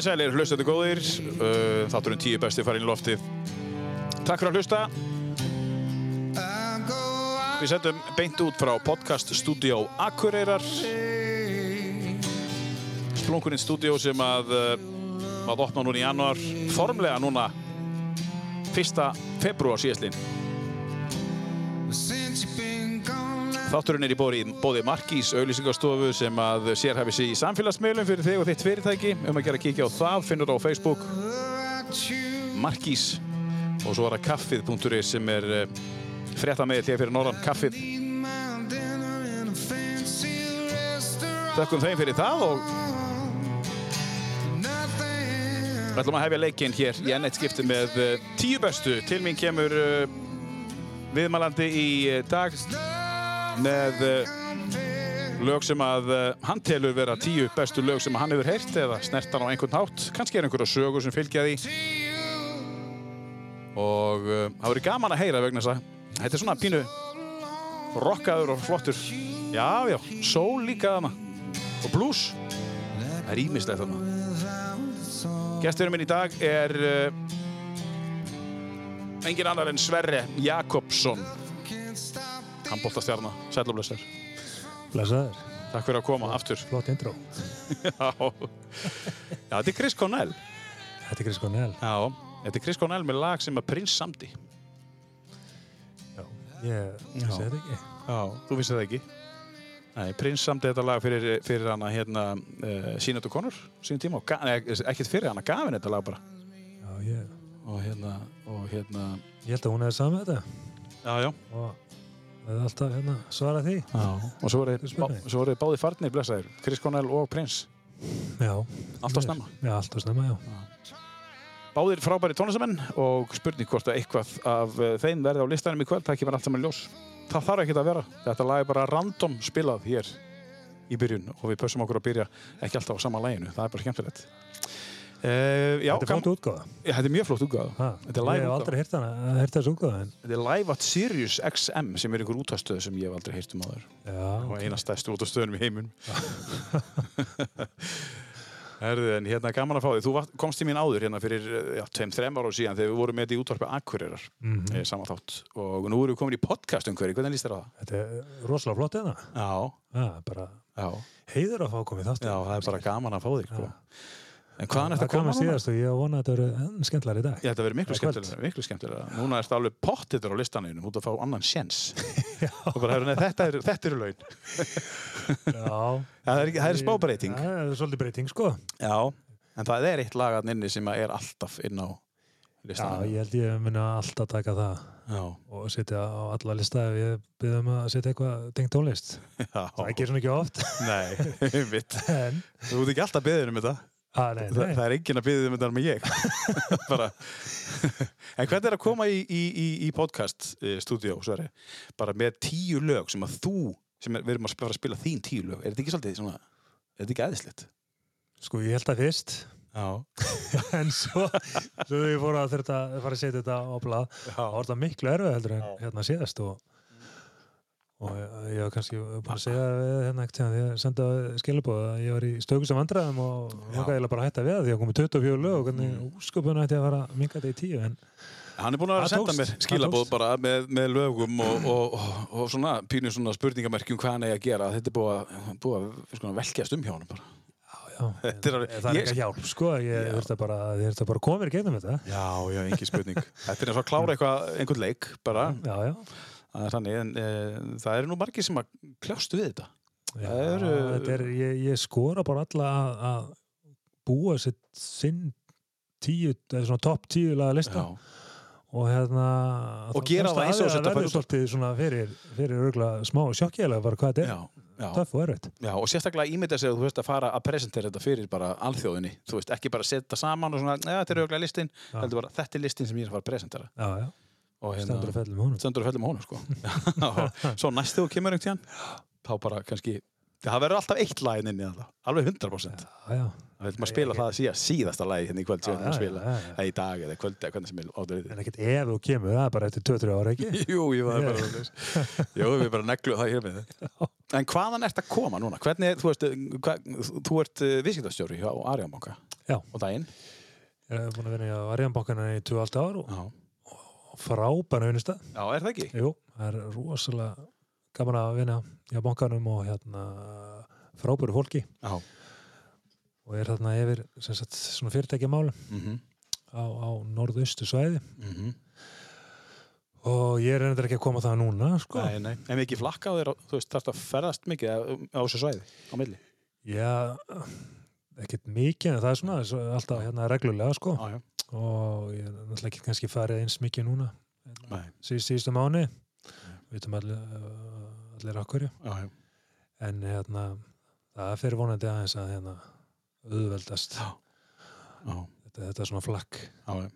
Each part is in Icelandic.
Komið sælir, hlustandi góðir. Uh, Þátturinn tíu besti farinn í loftið. Takk fyrir að hlusta. Við setjum beint út frá podcast stúdíó Akureyrar. Splunkuninn stúdíó sem að uh, að opna núna í januar. Formlega núna 1. februar síðastlinn. Þátturinn er í bóði, bóði Markís auðlýsingarstofu sem að sérhæfi sig í samfélagsmiðlum fyrir þig og þitt fyrirtæki. Um að gera kíkja á það, finnur það á Facebook. Markís. Og svo er það kaffið.is sem er uh, frétta með til fyrir norðan kaffið. Þakkum þeim fyrir það og við ætlum að hefja leikinn hér í ennett skipti með uh, tíu bestu. Til mín kemur uh, viðmælandi í dag með uh, lög sem að uh, hann telur vera tíu bestu lög sem hann hefur heyrt eða snertan á einhvern hátt. Kannski er einhverja sögur sem fylgja því. Og uh, það verið gaman að heyra vegna þess að þetta er svona pínu rockaður og flottur. Já, já, soul líka þarna. Og blues. Það er ímislegt þarna. Gesturinn minn í dag er engin annar en Sverre Jakobsson handbóltastjarnar, sætlumlöstar Blesaður, Takk fyrir að koma aftur. flott intro. Já, Já þetta er Chris Cornell. Þetta er Chris Cornell. Já, þetta er Chris Cornell með lag sem að Prince samdi. Já, ég sé þetta ekki. Já, þú vissi það ekki? Nei, Prince samdi þetta lag fyrir, fyrir hana hérna uh, Sinead O'Connor sínum tíma og ga- nei, ekkert fyrir hana, gaf henni þetta lag bara. Já, ég, og hérna, og hérna ég held að hún hefði samið þetta. Já, já, og hefði alltaf hérna, svarað því. já. og svo voru Þú spyr bá, báði farnir blessaðir, Chris Cornell og Prince Já. Alltaf snemma Já, alltaf snemma, já. Báðir frábæri tónlistamenn og spurning hvort að eitthvað af eh, þeim verði á listanum í kvöld, það kemur allt saman ljós. Það þarf ekki að vera. Þetta lag er bara random spilað hér í byrjun og við pössum okkur að byrja ekki alltaf á sama laginu. Það er bara skemmtilegt. Uh, já, Þetta er flott útgáða. Ja, þetta er mjög flott útgáða. Ég hef aldrei heyrt þessu útgáða, Þetta er live at Sirius XM sem er einhver útastöð sem ég hef aldrei heyrt um áður. já, og eina stærstu útastöðunum í heiminum. Herðu, en hérna gaman að fá því. Þú komst til mín áður hérna fyrir já, tveim, þrem ára síðan þegar við vorum með þetta í útvarpi Akureyrar. Mm saman þátt og nú erum við komin í podcast um hverju, hvernig líst þér á það? þetta er rosalega flott hérna. Já, já, heiður að fá komið þátt. já, það er bara gaman að fá þig sko. En hvaðan er þetta að koma núna? síðast og ég vona að þetta verið enn skemmtilegar í dag. Ég þetta verið miklu Það er kvöld. skemmtilega, miklu skemmtilega. Núna er þetta alveg pottitur á listaninu, út að fá annan sjens. Já. Og bara, nei, þetta eru þetta er laun. Já. Já, það er, ekki- það er spábreyting. Það er svolítið breyting, sko. Já, en það er eitt lag að inni sem að er alltaf inn á Já, listaninu. ég held ég muni alltaf taka það Já, og setja á alla lista ef ég byrðum að setja eitthvað tengt tónlist. já. Það gerir svona ekki oft. Nei, þetta. að, nei, Þa, nei. það er enginn að byggja um þetta með ég en hvernig er að koma í, í, í, í podcast eh, stúdíó, bara með tíu lög sem að þú sem er, við erum að spila, að spila þín tíu lög er þetta ekki svolítið svona, er þetta ekki eðislegt? Sko, ég held að fyrst, en svo, svo ég fór að þurfta að fara að setja þetta á þá var þetta miklu erfið heldur en hérna síðast og og ég, var kannski búin að segja hérna ekkert þegar ég senda skilabóð að ég var í stökusum vandræðum og nokkað ég bara að hætta við það því að komið 24 lög og hvernig Mm. úsköpun ætti að fara að minga þetta í tíu en hann er búin að vera að Það senda mér það skilabóð bara með, með lögum og, og, og, og svona pínu svona spurningamerkjum hvað hann eigi að gera. Þetta er búið að, búið að sko, velkjast um hjá hann bara. Já, er það er ég- ekki að hjálp sko, ég þurfti bara, bara að í gegnum þetta. Já, já, engin spurning. Þetta er eins og að klára eitthvað, einhvern leik bara, já, já, það er þannig en e, það eru nú margir sem að kljást við þetta. Já, eru- þetta er, ég, ég skora bara alla að, að búa sitt sinn tíu, eða svona topp tíu laga lista. Já, og hérna Og gera það eins og verður bara- svolítið svona fyrir, fyrir örgla smá sjokkjælega bara hvað þetta er, töff og erfitt. Já og sérstaklega ímynda sig að þú veist að fara að presentera þetta fyrir bara alþjóðinni. Þú veist, ekki bara setja saman og svona ja, þetta er auðvitað listin, heldur bara þetta er listin sem ég er að fara að presentera. Já, já, stendur að fellum með honum. Stendur og fellum á honum sko. Svo næstu þú kemur einhvern tíðan þá bara kannski það verður alltaf eitt lagin inn í það alveg 100% já, já, Það vil maður spila það að síða síðasta lagi hérna í kvöld að já, spila. eða í dag eða kvöld eða hvernig sem er áður en ekkert ef þú kemur, það er bara eftir 2-3 ára ekki? Jú, jú, það er bara. Jú, við bara neglu það hér með þið En hvaðan ert að koma núna? Hvernig, er- þú veist, þú ert uh, viðskiptastjóri á Arjónbanka Já. á daginn. Ég hef búin að vinna í Arjanbankana í 2,5 ár og Já. frábæra vinnustæð. Já, er það ekki? Jú, það er rosalega gaman að vinna í bankanum og hérna frábæru fólki Já. og er þarna yfir sagt, svona fyrirtækja málum Mm á, á norðaustu svæði -hmm. og ég er reyndar ekki að koma það núna sko. Nei, nei. En mikið flakka á þér, þú veist, þarfst að ferðast mikið á, þessu svæði, á milli. Já, ekkert mikið en það er svona svo alltaf hérna reglulega sko. Já, já. Og ég er náttúrulega ekki kannski farið eins mikið núna. Síðustu mánu við veitum allir, allir okkur en hérna það fer vonandi aðeins að hérna auðveldast. Já. Já, þetta, þetta er svona flakk. Já,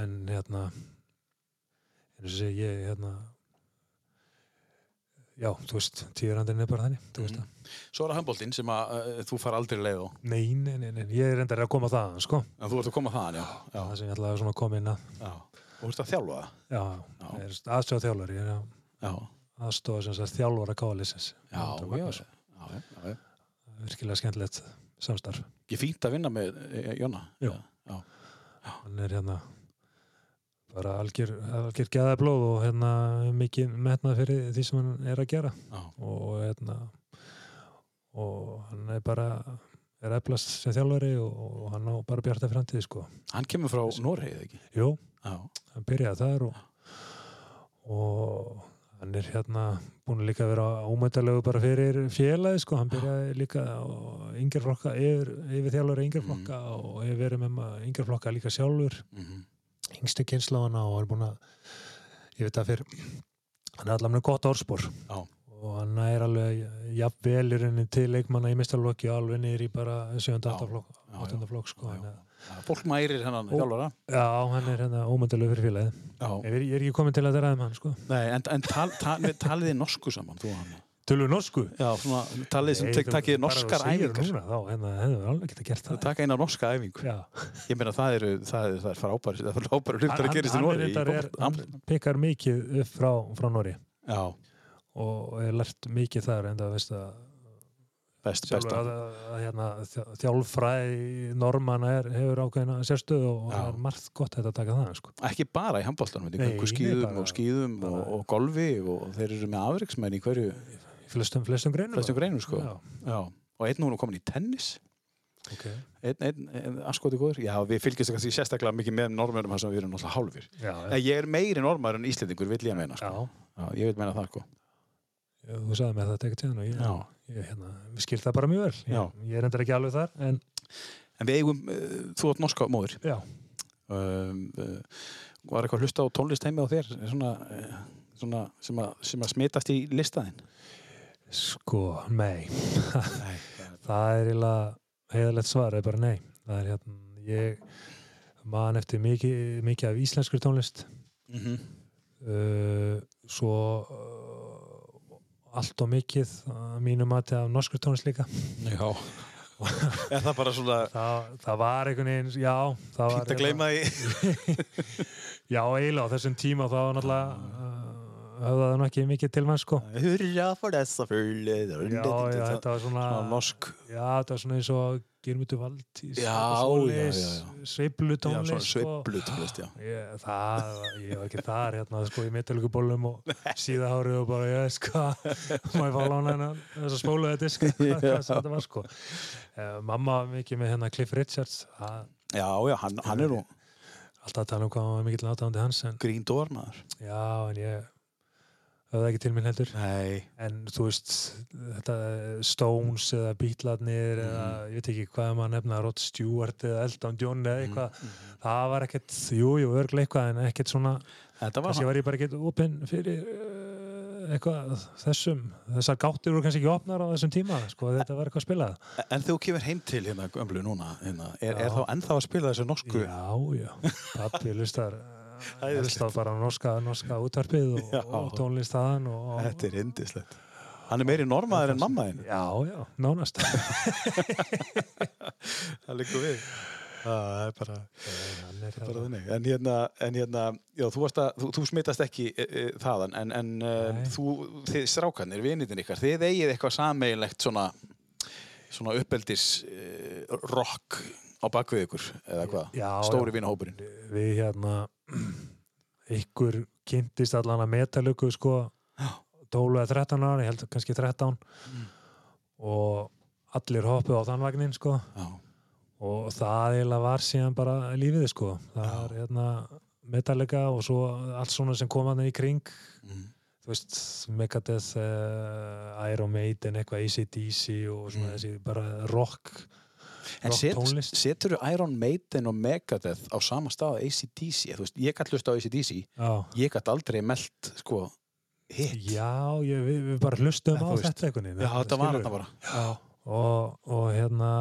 en hérna eins og segi ég hérna já, þú veist, tíurandinn er bara þannig Mhm. það, Svo er það handbóltinn sem að uh, þú far aldrei leið á. nei, nei, nei, nei, ég er reyndar að koma það sko, En þú ert að koma þaðan, já. Já, það sem ég ætlaði að koma inn að. Þú ert að þjálfa það. já, ég er aðstöða þjálfari ég að Já, aðstofa sem sagt þjálfara kálisins já, já, já, já, já. virkilega skemmtilegt samstarf Ég fínt að vinna með eh, Jonna. Já, hann er hérna bara algjör, algjör geðaði blóð og hérna mikið metnað fyrir því sem hann er að gera. Já. og hérna og hann er bara er eflast sem þjálfari og, og hann á bara bjarta framtíð sko. Hann kemur frá eða ekki? Jú, Já, hann byrjaði þar og, og hann er hérna búin að líka vera ómættalegu bara fyrir félagi sko, hann byrjaði líka yfir, yfir þjálfari yngjörflokka og hefur verið með yngjörflokka líka sjálfur. Mm yngstu kynnslóðana og er búin að ég veit að fyrir hann er allavega með gott orðspor Já. og hann er alveg jafnvel í rauninni til leikmanna í mistarlokki og alveg niður í bara 7. Já. 8. flokk, Já, 8. já. flokk sko, Já, já. Fólk mærir hennan Ó. þjálfara. já, hann er hérna ómöndalegu fyrir félagið ég er, ekki komin til að ræða um hann sko Nei, en, en tal, tal, við talið þið norsku saman, þú og hann. Tölur norsku? Já, svona talið sem tek, þú- takið bara norskar þú segir æfingar. núna, þá, hefur alveg getað gert Þú það taka eina norska æfingu. já. Ég meina það eru, það það er frábæri, það er frábæri hlutur að gerist í er, er, fótbolta- hann pikkar mikið upp frá, frá Nóri Já, og er lært mikið þar en það veist að best, best. að, að, hérna, þjá- þjálfræði normanna er, hefur ákveðina sérstöðu og það er margt gott að taka það sko. Ekki bara í handbóltanum, er skýðum og skýðum og, og golfi og þeir eru með afriksmenn í hverju, flestum, flestum greinum flestum greinum sko. Já, Já. Og einn nú er nú komin í tennis. ok. Einn, einn, einn askoti góður. Já, við fylgjast kannski sérstaklega mikið með normörum þar sem við erum náttúrulega hálfur. Já, En ég er meiri normar en Íslendingur, vill ég meina, sko. ég vil meina það, sko. Þú sagði mér þetta ekkert tíðan og ég, hérna, skil það bara mjög vel ég, ég er endur ekki alveg þar en En við eigum, uh, þú átt norska móður. já, Um, uh, var eitthvað að hlusta á tónlist heimi á þér? Svona, uh, svona sem, að, sem að smitast í listaðinn? Sko, nei Nei. það er eiginlega heiðalegt svar, er bara nei það er hérna, ég man eftir mikið, mikið af íslenskri tónlist Mm -hmm. uh, svo uh, allt og mikið að mínu mati af norskur tónlist líka Já. er það bara svona það, það var einhvern veginn, já það fínt að gleyma því? já, eiginlega á þessum tíma þá var náttúrulega uh, höfðaði nú ekki mikið til mann sko Hurra for þessa fulli. já, já, þetta var svona norsk. já, þetta var svona eins og Girmutu sveiflu Já, tónlist sko. sveiflu tónlist, já. Ég, það, ég var ekki þar hérna sko í metalugubólum og síðahárið og bara ég veist hvað ég fá lána hennan þess að spólu þetta sem þetta var sko uh, mamma mikið með hérna Cliff Richards Já, já, hann, hann er nú alltaf tala um hvað hann var mikill náttúrundi hans en grín dórnaður. já en ég höfði ekki til minn heldur. Nei. en þú veist þetta Stones eða Beatlarnir Mhm. eða ég veit ekki hvað maður nefna Rod Stewart eða Elton John eða eitthvað. Mhm. það var ekkert, jú, jú, örglega eitthvað en ekkert svona kannski var ég bara ekkert opinn fyrir uh, eitthvað þessum. Þessar gáttir voru kannski ekki opnar á þessum tíma sko, þetta var eitthvað spilað. En þú kemur heim til hérna gömlu núna, hérna, er, er þá ennþá að spila þessu norsku? já, já, pappi lustar Æðislegt. lustar bara á norska, norska útvarpið og, og tónlist þaðan og, Þetta er indislegt. Hann er meiri normaður en mamma þinn. já, já, nánast Það liggur við. Það er bara, hann er bara hérna þannig. En hérna, en hérna já, þú, að, þú, þú smitast ekki e, e, þaðan, en, en Nei. þú, þið strákanir, vinitin ykkar, þið eigið eitthvað sameigilegt svona, svona uppeldis uh, rock á bakvið ykkur eða hvað, stóri vinahópurinn við hérna ykkur kynntist allan að metalöku sko Já. 12 eða 13 ára, ég held kannski 13 Mm. og allir hoppuð á þann vagnin sko Já, og það eiginlega var síðan bara lífið sko það Já. var hérna metalöka og svo allt svona sem kom hann í kring mm. þú veist, Megadeth uh, Iron Maiden, eitthvað ACDC og svona Mm. þessi bara rock En set, setur þú Iron Maiden og Megadeth á sama stað ACDC, þú veist, ég gætt hlusta á ACDC Já, ég gætt aldrei meld sko hit. Já, ég, við, við bara hlustum á þetta veginn. Já, þetta var þetta bara. Já. Og, og hérna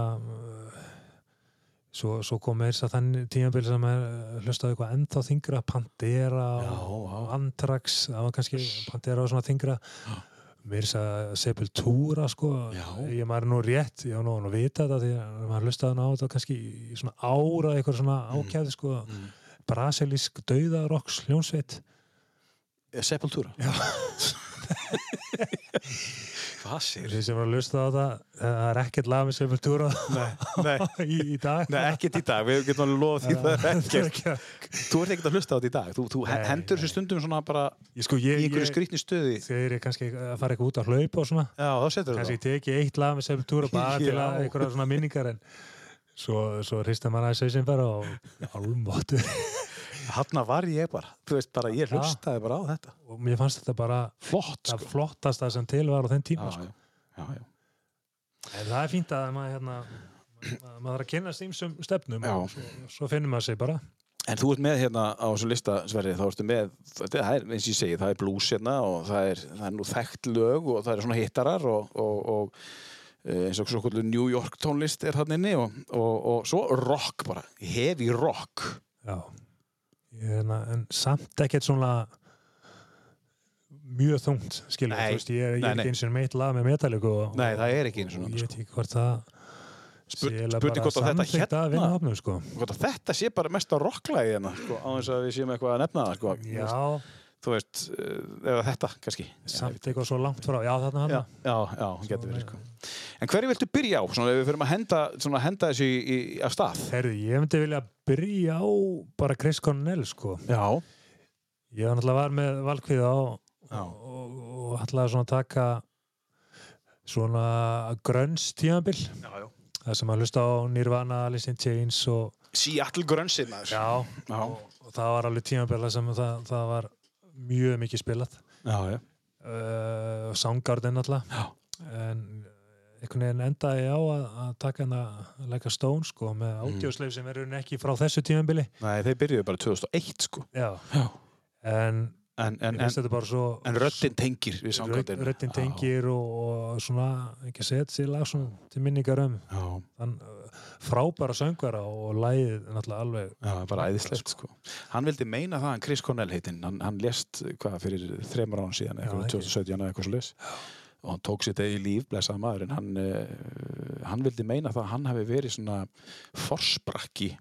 svo, svo kom þess að þann tímabil sem er uh, hlustaði eitthvað ennþá þingra Pantera Já, og já. Anthrax það var kannski Pantera og svona þingra mér þess að Sepultura sko, Já. ég maður er nú rétt ég var nú að vita þetta því að maður hlustaði á þetta kannski í svona ára eitthvað svona ákjæði sko, mm. brasilísk dauðarokks hljónsveit Sepultura Já. Þeir sem var að lusta á það, það er ekkert lag með Sepultura Nei, nei, í, í dag. nei, ekkert í dag. Við getum alveg loðað því það er ekkert. Þú ert ekkert að hlusta á þetta í dag. Þú, þú Nei, hendur þessu stundum svona bara Ég sko, í ég, einhverju ég, skrýtni stöði. þegar ég kannski að fara eitthvað út að hlaupa og svona, Já, kannski teki eitt lag með Sepultura bara til að Já. einhverja svona minningar en svo, svo hristar maður að segja sem bara og almáttu það Hanna var ég bara, þú veist bara ég hlustaði bara á þetta og mér fannst þetta bara Flott það sko flottasta sem til var á þenn tíma Já, sko. já, já, já. en það er fínt að maður hérna ma- maður þarf að kynna stýmsum stefnum og svo, svo finnur maður sig bara En þú ert með hérna á þessu lista, Sverri, þá ertu með, þetta er, eins og ég segi, það er blues hérna og það er, það er nú þekkt lög og það er svona hittarar og, og, og eh, eins og svo kvöldu New York tónlist er hann inni og, og, og svo rock bara, heavy rock. Já, ég, hérna, en samt ekkert svona mjög þungt, skilur Nei, þú veist, ég, er- ég er nei. ekki eins og meitt lag með metalíku og, Nei, það er ekki eins og ég sko. veit ekki hvort það spurning hvort að þetta hérna- sko. Hvort að þetta sé bara mest á rocklægi hérna, sko, á þess að við séum eitthvað að nefna sko. Já, Þú veist, eh, eða þetta, kannski. samt eitthvað svo langt frá, já þarna Já, hann já, já, hún getur verið, sko. En hverju viltu byrja á, svona, ef við fyrir að henda, svona, henda þessu í, í, af stað? Herði, ég myndi vilja byrja á bara Chris Cornell, sko. Já. Ég var náttúrulega var með valkvið á Já. og, og ætlaði svona að taka svona grönns tímabil Já, já. það sem að hlusta á Nirvana, Alice in Chains og Seattle Grunnsinn maður. Já, Já, og það var alveg tímabela sem það, það var mjög mikið spilað. Já, já. uh, Soundgarden alltaf en einhvern veginn endaði á að, að taka hana Like a Stone sko með Mm. ádjósleif sem verður ekki frá þessu tímabili. Nei, þeir byrjuðu bara 2001 sko. Já, Já. en En, en, en, röddinn tengir röddinn tengir og, og svona ekki að segja þessi lag til minningar um. Þann frábæra söngvara og lagið náttúrulega alveg já, bara æðislegt sko. Hann vildi meina það, hann Chris Cornell heitinn, hann, hann lést hvað fyrir þremur án síðan, eitthvað ekki. 2017 eða eitthvað leys. Og hann tók sitt eigi líf, blessaða maður, en hann, uh, hann vildi meina það að hann hafi verið svona forsprakki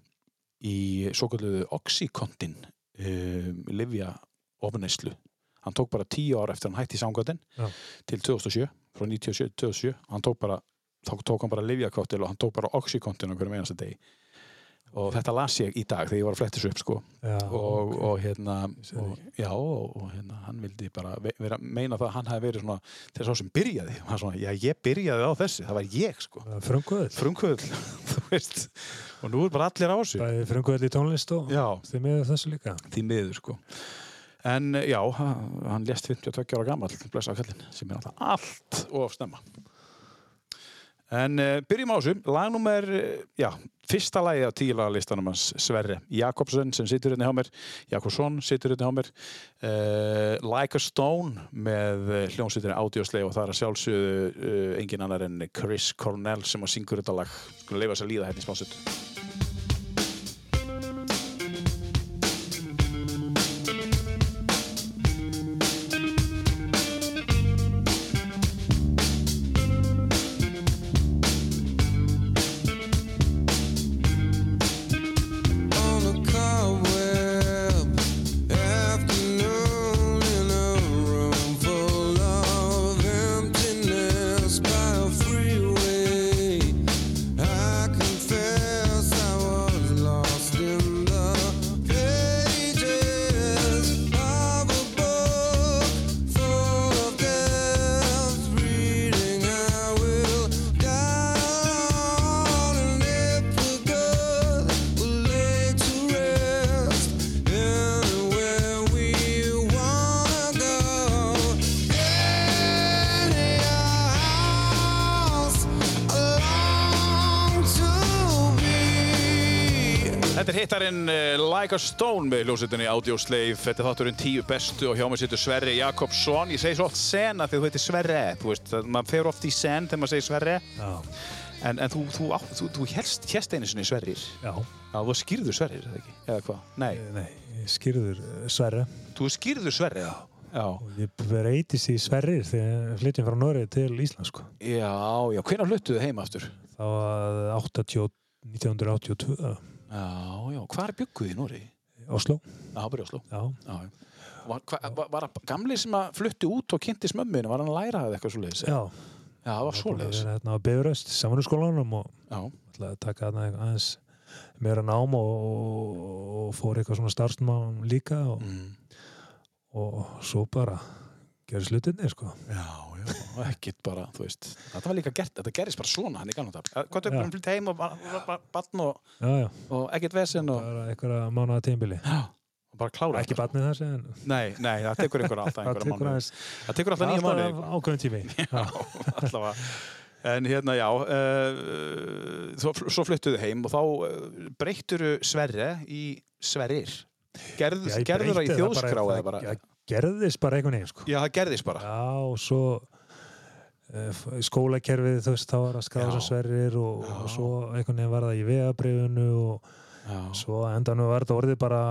í svo kalluðu Oxycontin um, livja ofneislu. Hann tók bara tíu ár eftir hann hætti í samgöndin Já. til 2007, frá 97 til 2007. Hann tók bara, þá tók hann bara livjakottil og hann tók bara Oxycontin á hverjum einasta degi. Og þetta las ég í dag þegar ég var að fletta þessu upp sko. já, og, ok. og hérna, og, já, og, og hérna, hann vildi bara ve- vera, meina það að hann hafi verið svona þess að sem byrjaði. Svona, já, ég byrjaði á þessu, það var ég sko. frumkvöð Frumkvöld, þú veist. Og nú er bara allir á þessu. bæði frumkvöð í tónlist og Já, þið með þessu líka því miður sko. En já, ha- hann lést 52 ára gammal, sem er alltaf allt of snemma. En uh, byrjum á þessu, lagnúmer, uh, já, fyrsta lagi á tílagalistanum hans Sverre Jakobsen sem situr hérna hjá mér, Jakobsson situr hérna hjá mér, uh, Like a Stone með hljómsveitinni Audioslay og það er að sjálfsögðu engin annar en Chris Cornell sem að syngur þetta lag, leifa þess að líða hérna í smásut. Hittarinn uh, Like a Stone með hljómsveitinni Audio Slave. Þetta er þátturinn tíu bestu og hjá mig situr Sverri Jakobsson. Ég segi svo oft sena þegar þú heitir Sverre. Þú veist, að maður fer oft í sen þegar maður segir Sverre. Já, En, en þú, þú, þú, þú helst, einu sinni Sverrir. já. Já, þú skýrður Sverrir, eða ekki? Eða hvað? Nei, Nei, skýrður Sverre. þú skýrður Sverrir. Já. Já, Og ég breytist í Sverrir þegar við flytjum frá Noregi til Ísland, sko. já, já. Hvenær fluttuðu heim aftur? Það var 80, 1982, Já, já. Hvar bygguðu í Nóri? Oslo. Já, bara í Oslo. Já, Já. Var, hva, var, var hann gamli sem að fluttu út og kynnti smömminu, var hann að læra það eitthvað svo leiðis? já. Já, það var svo leiðis. erum hérna á Bifröst, samanúrskólanum og ætlaði að taka aðeins meira nám og, og, og fór eitthvað svona starfsnám líka og, mm. og svo bara gerði slutinni sko. já, já, og ekkert bara, þú veist, þetta var líka gert, þetta gerist bara svona hann í. Hvað tökum Já. hann flytt heim og batn og, og ekkert vesen og, bara einhverja mánuða tímbili. og bara klára Ekki þetta. batnið þessi en Nei, nei, það tekur einhver alltaf það einhverja aðeins Það tekur alltaf nýja mánuði. alltaf ákveðin tími. Já. allavega. En hérna, já, uh, svo, svo fluttuðu heim og þá uh, breytturu Sverre í Sverrir. Gerð, ég gerður það í þjóðskrá bara, eða bara? það gerðist bara einhvern veginn sko. Já, það gerðist bara. Já, og svo uh, skólakerfið þú veist, þá var að skráða Já. sem sverrir og, og svo einhvern veginn var það í vegabrifinu og Já. svo að endanum var þetta orðið bara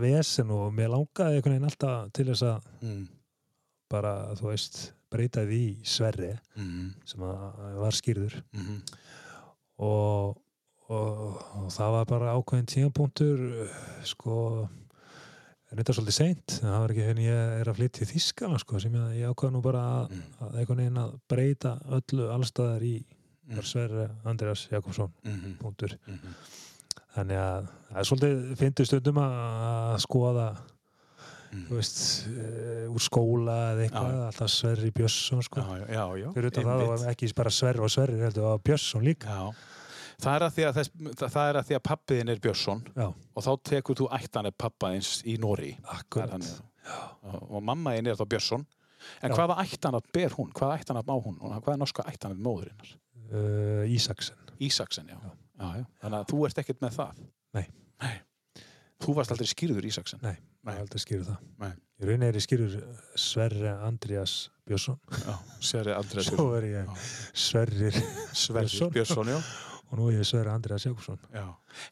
vesen og mér langaði einhvern veginn alltaf til þess að Mm. bara, þú veist, breyta því sverri Mm. sem var skýrður Mm. og, og, og það var bara ákveðin tímapunktur uh, sko þetta svolítið seint það var ekki henni ég er að flytja í Þískala sko, sem ég, ég ákveða nú bara að, Mm. að einhvern veginn að breyta öllu allstaðar í Mm. Sverre Andreas Jakobsson Mm. punktur Mm. þannig að það er svolítið fyndið stundum að, skoða Mm. þú veist, uh, úr skóla eða eitthvað, Já. alltaf Sverri Björnsson sko. Já, já, já. fyrir utan það var ekki bara Sverri og Sverri heldur, það var Björnsson líka Já. Það er að því að, þess, það, það er að, því að pappiðin er Björnsson já, og þá tekur þú ættanir pappaðins í Nóri. Og, og mammaðin er þá Björnsson. En Já. hvaða ættanat ber hún? Hvaða ættanat má hún? Og Hvað er norska ættanat móðurinnar? uh, Ísaksen Ísaksen, já. Já. Þannig að þú ert ekkert með það. Nei. Nei. Þú varst aldrei skýrður Ísaksen. Nei. Nei. ég að skýra það Nei. í rauninni er ég skýrur Sverri Andreas Björnsson svo er ég Sverrir Sverri Björnsson. Björnsson, já. Og nú er ég Sverri Andreas Jakobsson já.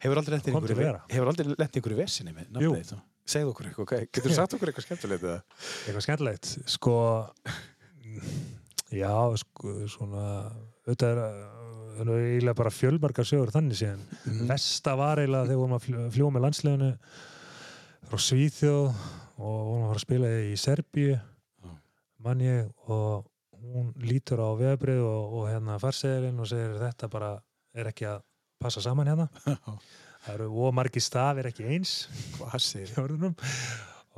Hefur aldrei hefur aldrei lent í vesinni með nafnið þetta? Segðu okkur eitthvað, okay. getur þú sagt okkur eitthvað skemmtilegt eitthvað skemmtilegt sko já sko svona auðvitað er eiginlega bara fjölmargar sögur þannig síðan Mhm. Vesta var eiginlega þegar vorum að fljó- fljúga með landsleginu frá Svíþjóð og vorum að fara að spila í Serbíu Já. mann ég og hún lítur á veðbrið og, og hérna farseðilinn og segir þetta bara er ekki að passa saman hérna. Það eru ómargi stafir ekki eins. Hvað orðunum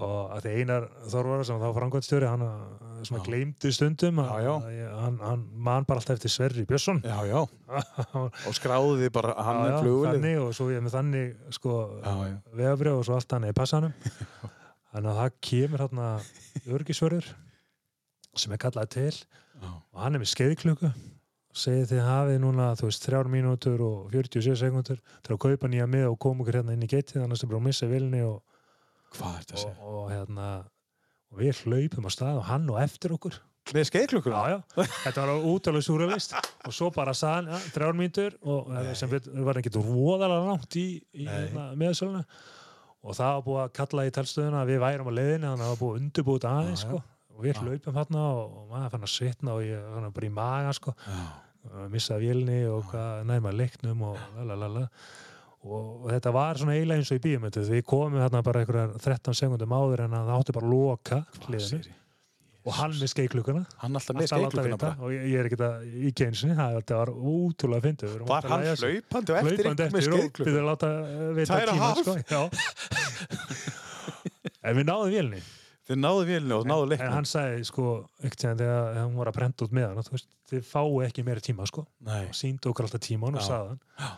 og að því einar Þorvara sem þá frangvæðstjóri hann uh, svona gleymdi stundum Já, já. hann, hann man bara alltaf eftir Sverri Björnsson. Já, já, og skráði bara hann er þannig og svo ég með þannig sko vegabrið og svo allt hann í passanum. Þannig að það kemur hérna örgisvörður sem er kallað til. Já. og hann er með skeiðklöku segið þið hafið núna, þú veist, þrjár mínútur og 47 sekundur til að kaupa nýja með og koma okkur hérna inn í getið annars er bara að missa vilni og, Hvað er þetta að og, segja? og hérna og við hlaupum á stað og hann og eftir okkur. Með já, þetta var útalega súralist og svo bara saðan, ja, þrjár mínútur og Nei. sem við, var ekki róðalega langt í, í hérna, meðsöluna og það var búið að kalla í talstöðuna að við værum á leiðinni þannig að það var búið að undirbúið þetta aðeins sko. Og við hlaupum hérna og, maður fann að svitna og ég fann að bara í maga sko. Missa vélni og hvað nærma leiknum og lalalala og, þetta var svona eiginlega eins og í bíumöndu við komum hérna bara einhverjar 13 sekundum áður en að það átti bara að loka hliðinu og hann með skeiklukuna Hann alltaf með bara. og ég, er ekkert að í geinsinni, það var útrúlega erum Var að hann hlaupandi og eftir ykkur með vita Tvær og tíma hálf? sko. En við náðum vélni Þið náðu vélni og náðu en leiknum. hann sagði sko ekkert sem þegar hann var að brenda út með hann þú veist, þið fáu ekki meira tíma sko Nei. og síndu okkur alltaf tíman og sagði hann Já.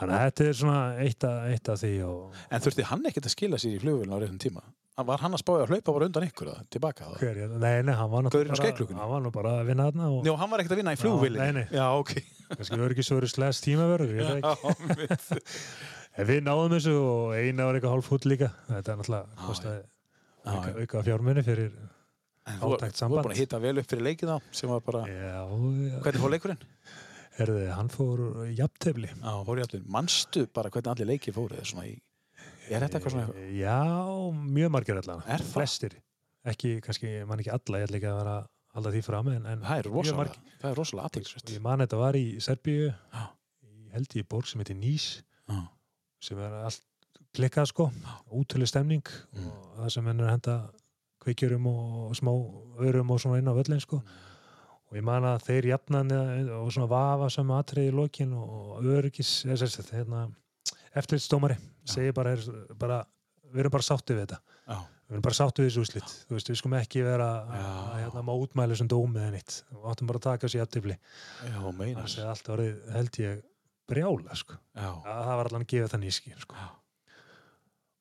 þannig að þetta er svona eitt af, eitt af því og En þurfti hann ekkert að skila sér í flugvélina á reyðum tíma? Var hann að spája að hlaupa bara undan ykkur það, tilbaka það? hver, ég- nei, nei, hann var náttúrulega bara, nú bara að vinna þarna og Njó, hann var ekkert að vinna í nei. Já, ok. En við náðum þessu og eina var eitthvað hálf fúll líka. Þetta er náttúrulega Já, auka, auka fjármunni fyrir, þú Átækt þú samband. var búin að hitta vel upp fyrir leikið þá sem var bara, já, já, hvernig fór leikurinn? herði, hann fór jafntefli. Já, fór allir, manstu bara hvernig allir leikið fóru eða svona í, er þetta eitthvað svona Já, mjög margir allan. Er það? Flestir. Ekki, kannski, mann ekki alla, ég ætla ekki að vera halda því fram, en, en það er rosalega, það er rosalega aðtilsvægt Ég man þetta var í Serbíu, held ég í borg sem heitir Nýs, sem er allt klikkað sko, útölu stemning Mm. og það sem henn að henda kveikjurum og smá örum og svona inn á völlin sko. Og ég man að þeir jafnan og svona vafa sem atriði í lokin og öryggis, eða sagt, hérna, eftirlitsdómari segir bara, er, bara, við erum bara sáttið við þetta. Já, Við erum bara sáttið við þessu úslit. Þú veist, við skulum ekki vera að Já. hérna, mótmæli sem dómið en eitt. Við áttum bara að taka já, meinar Það sé allt orðið, held ég, brjála, sko. Já, að það var allan að gefa það nýskýr sko.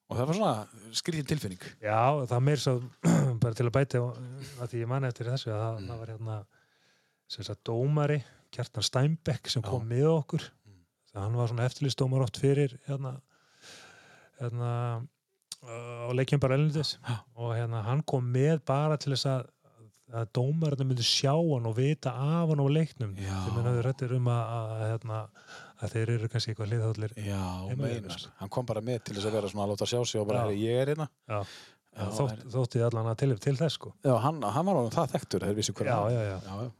Og það var svona skrýtin tilfinning já, það meir svo bara til að bæta að því ég man eftir þessu að Mm. það var hérna sem sagt dómari, Kjartan Steinbeck sem Já. kom með okkur Mm. það hann var svona eftirlistómar oft fyrir hérna, hérna á leikjum bara elendis Já. og hérna hann kom með bara til þess að að dómarinn myndi sjá hann og vita af hann á leiknum Já. þegar menn hafði rættir um að, að, að, hérna, að þeir eru kannski eitthvað hliðhóllir Já, meinar hérna, sko. Hann kom bara með til þess að vera svona að láta sjá sig og bara, Já. "Heyrðu, ég er hérna þótt, þótti allan að til, til þess sko Já, hann, hann var alveg það þekktur, þeir vissi hver já, var. já, já. já, já.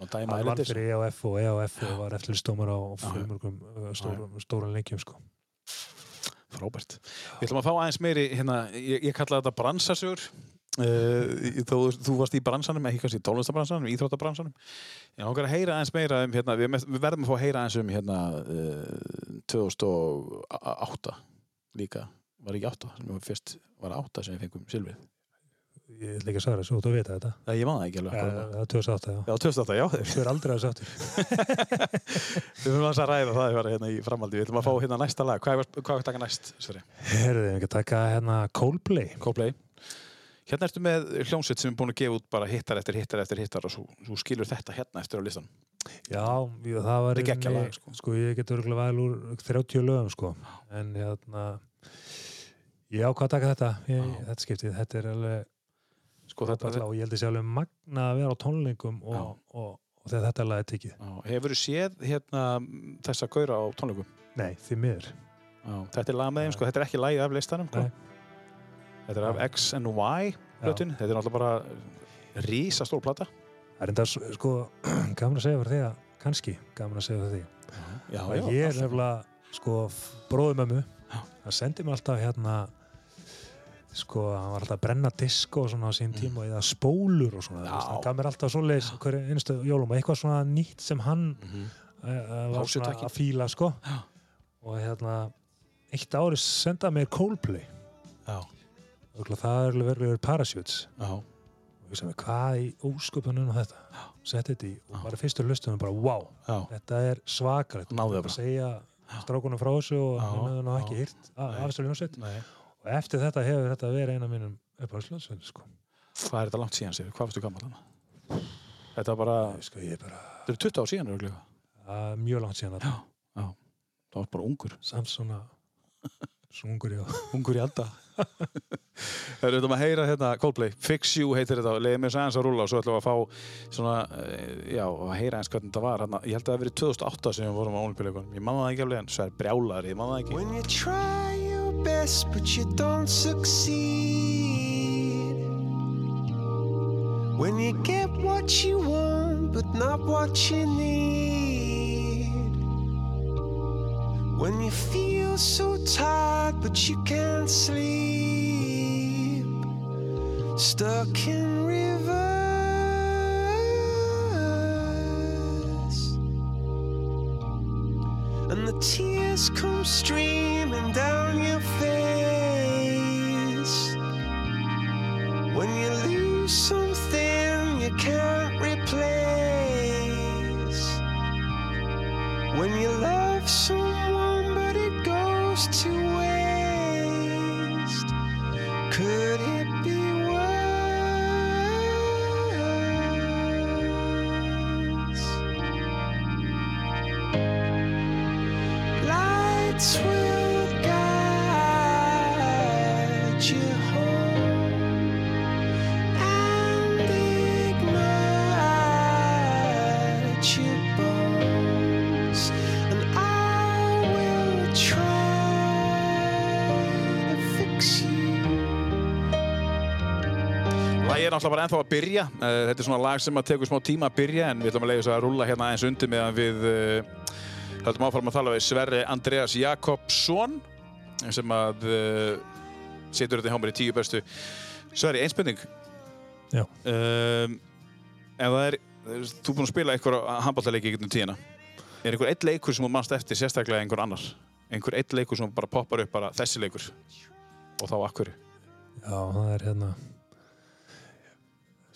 Og dæma hann vann fyrir EAF og EAF og var eftirlistómar á fjölmörgum uh, stórum leikjum sko. Frábært. Við ætlum að fá aðeins meiri, hérna, ég, ég kalla þetta bransasögur. Uh, þú, þú varst í bransanum, ekki kannski í tónlistabransanum, íþróttabransanum. Ég langar að heyra aðeins meira um, hérna, við, við verðum að fá að heyra aðeins um, hérna, uh, 2008 líka. Var ekki 8, sem við fyrst var 8 sem við fengum silfrið. ég ætla ekki að svara þessu, þú veit þetta Það ég man það ekki alveg. það er 2008 já. Já, 2008, já. þú er aldrei að sáttur Við höfum að ræða það bara, hérna, í framhaldi. Við ætlum að fá hérna næsta lag. Hvað er, er að taka næst, herðu, ég ekki að taka hérna Coldplay Coldplay Hérna ertu með hljómsveit sem er búin að gefa út bara hittar eftir hittar eftir hittar og svo, svo skilur þetta hérna eftir á listan já, jú, það var er rauninni- lag, sko. sko, ég get örgulega vel úr 30 lögum sko. en hérna ég ákvað að taka þetta ég, þetta skiptið, þetta er alveg sko, þetta, þetta, og ég held að sé alveg magna að vera á tónlingum og, Já. og, og þegar þetta lag er tekið Já, Hefur þú séð hérna þessa gaura á tónleikum? nei, því miður Já, þetta er lag með þeim, sko, þetta er ekki lagið af listanum sko. Nei. Þetta er af X and Y plötun, þetta er náttúrulega bara rísa stór plata Það er enda sko gaman að segja fyrir því að kannski gaman að segja fyrir því. Já, að ég er nefnilega sko bróðum Já. hann sendi mér alltaf hérna sko hann var alltaf að brenna disk og svona á sín tíma og eða spólur og svona Mm. Já. hann gaf mér alltaf svoleiðis hverju einstu jólum og eitthvað svona nýtt sem hann Mhm. uh, var svona að fíla sko. Já. og hérna eitt ári senda mér Coldplay. Já, og það er alveg verið Parachutes já, og ég sagði hvað í ósköpunum þetta setti þetta í og bara fyrstur lustum bara wow já, þetta er svakalegt Náðu bara. segja strákunum frá þessu og hann hefði nú já. ekki hýrt af Nei. þessu ljónsveit nei og eftir þetta hefur þetta verið eina mínum uppáðsljónsveit sko. Hvað er þetta langt síðan sér? Hvað varstu gammal hana? Þetta var bara, sko, er bara þetta er 20 ár síðan örugglega. að, mjög langt síðan að Það var bara ungur samt svona sungur já Ungur í alda. Það er auðvitað að heyra hérna Coldplay. Fix You heitir þetta, leiði mér aðeins að rúla og svo ætlum við að fá svona, eh, já, að heyra eins hvernig þetta var. Hérna, ég held að það hafi verið 2008 sem við vorum á olimpíuleikunum ég manna það ekki alveg en svo er brjálar, ég manna það ekki. When you try your best but you don't succeed. When you get what you want but not what you need. When you feel so tired but you can't sleep. Stuck in reverse. And the tears come streaming down your face When you lose náttúrulega bara ennþá að byrja. Eh, Þetta er svona lag sem að tekur smá tíma að byrja en við ætlum að leiða þess að rúlla hérna aðeins undir meðan við uh, höldum áfram að tala við Sverri Andreas Jakobsson sem að uh, setur þetta hjá mér í tíu bestu. Sverri, einn spurning. Já. Um, ef það er, þú er búinn að spila einhver handbóltaleiki í gegnum tíðina. Er einhver eitt leikur sem þú mannst eftir sérstaklega einhver annar? Einhver eitt leikur sem bara poppar upp bara þessi leikur? Og þá akkur? Já, það er hérna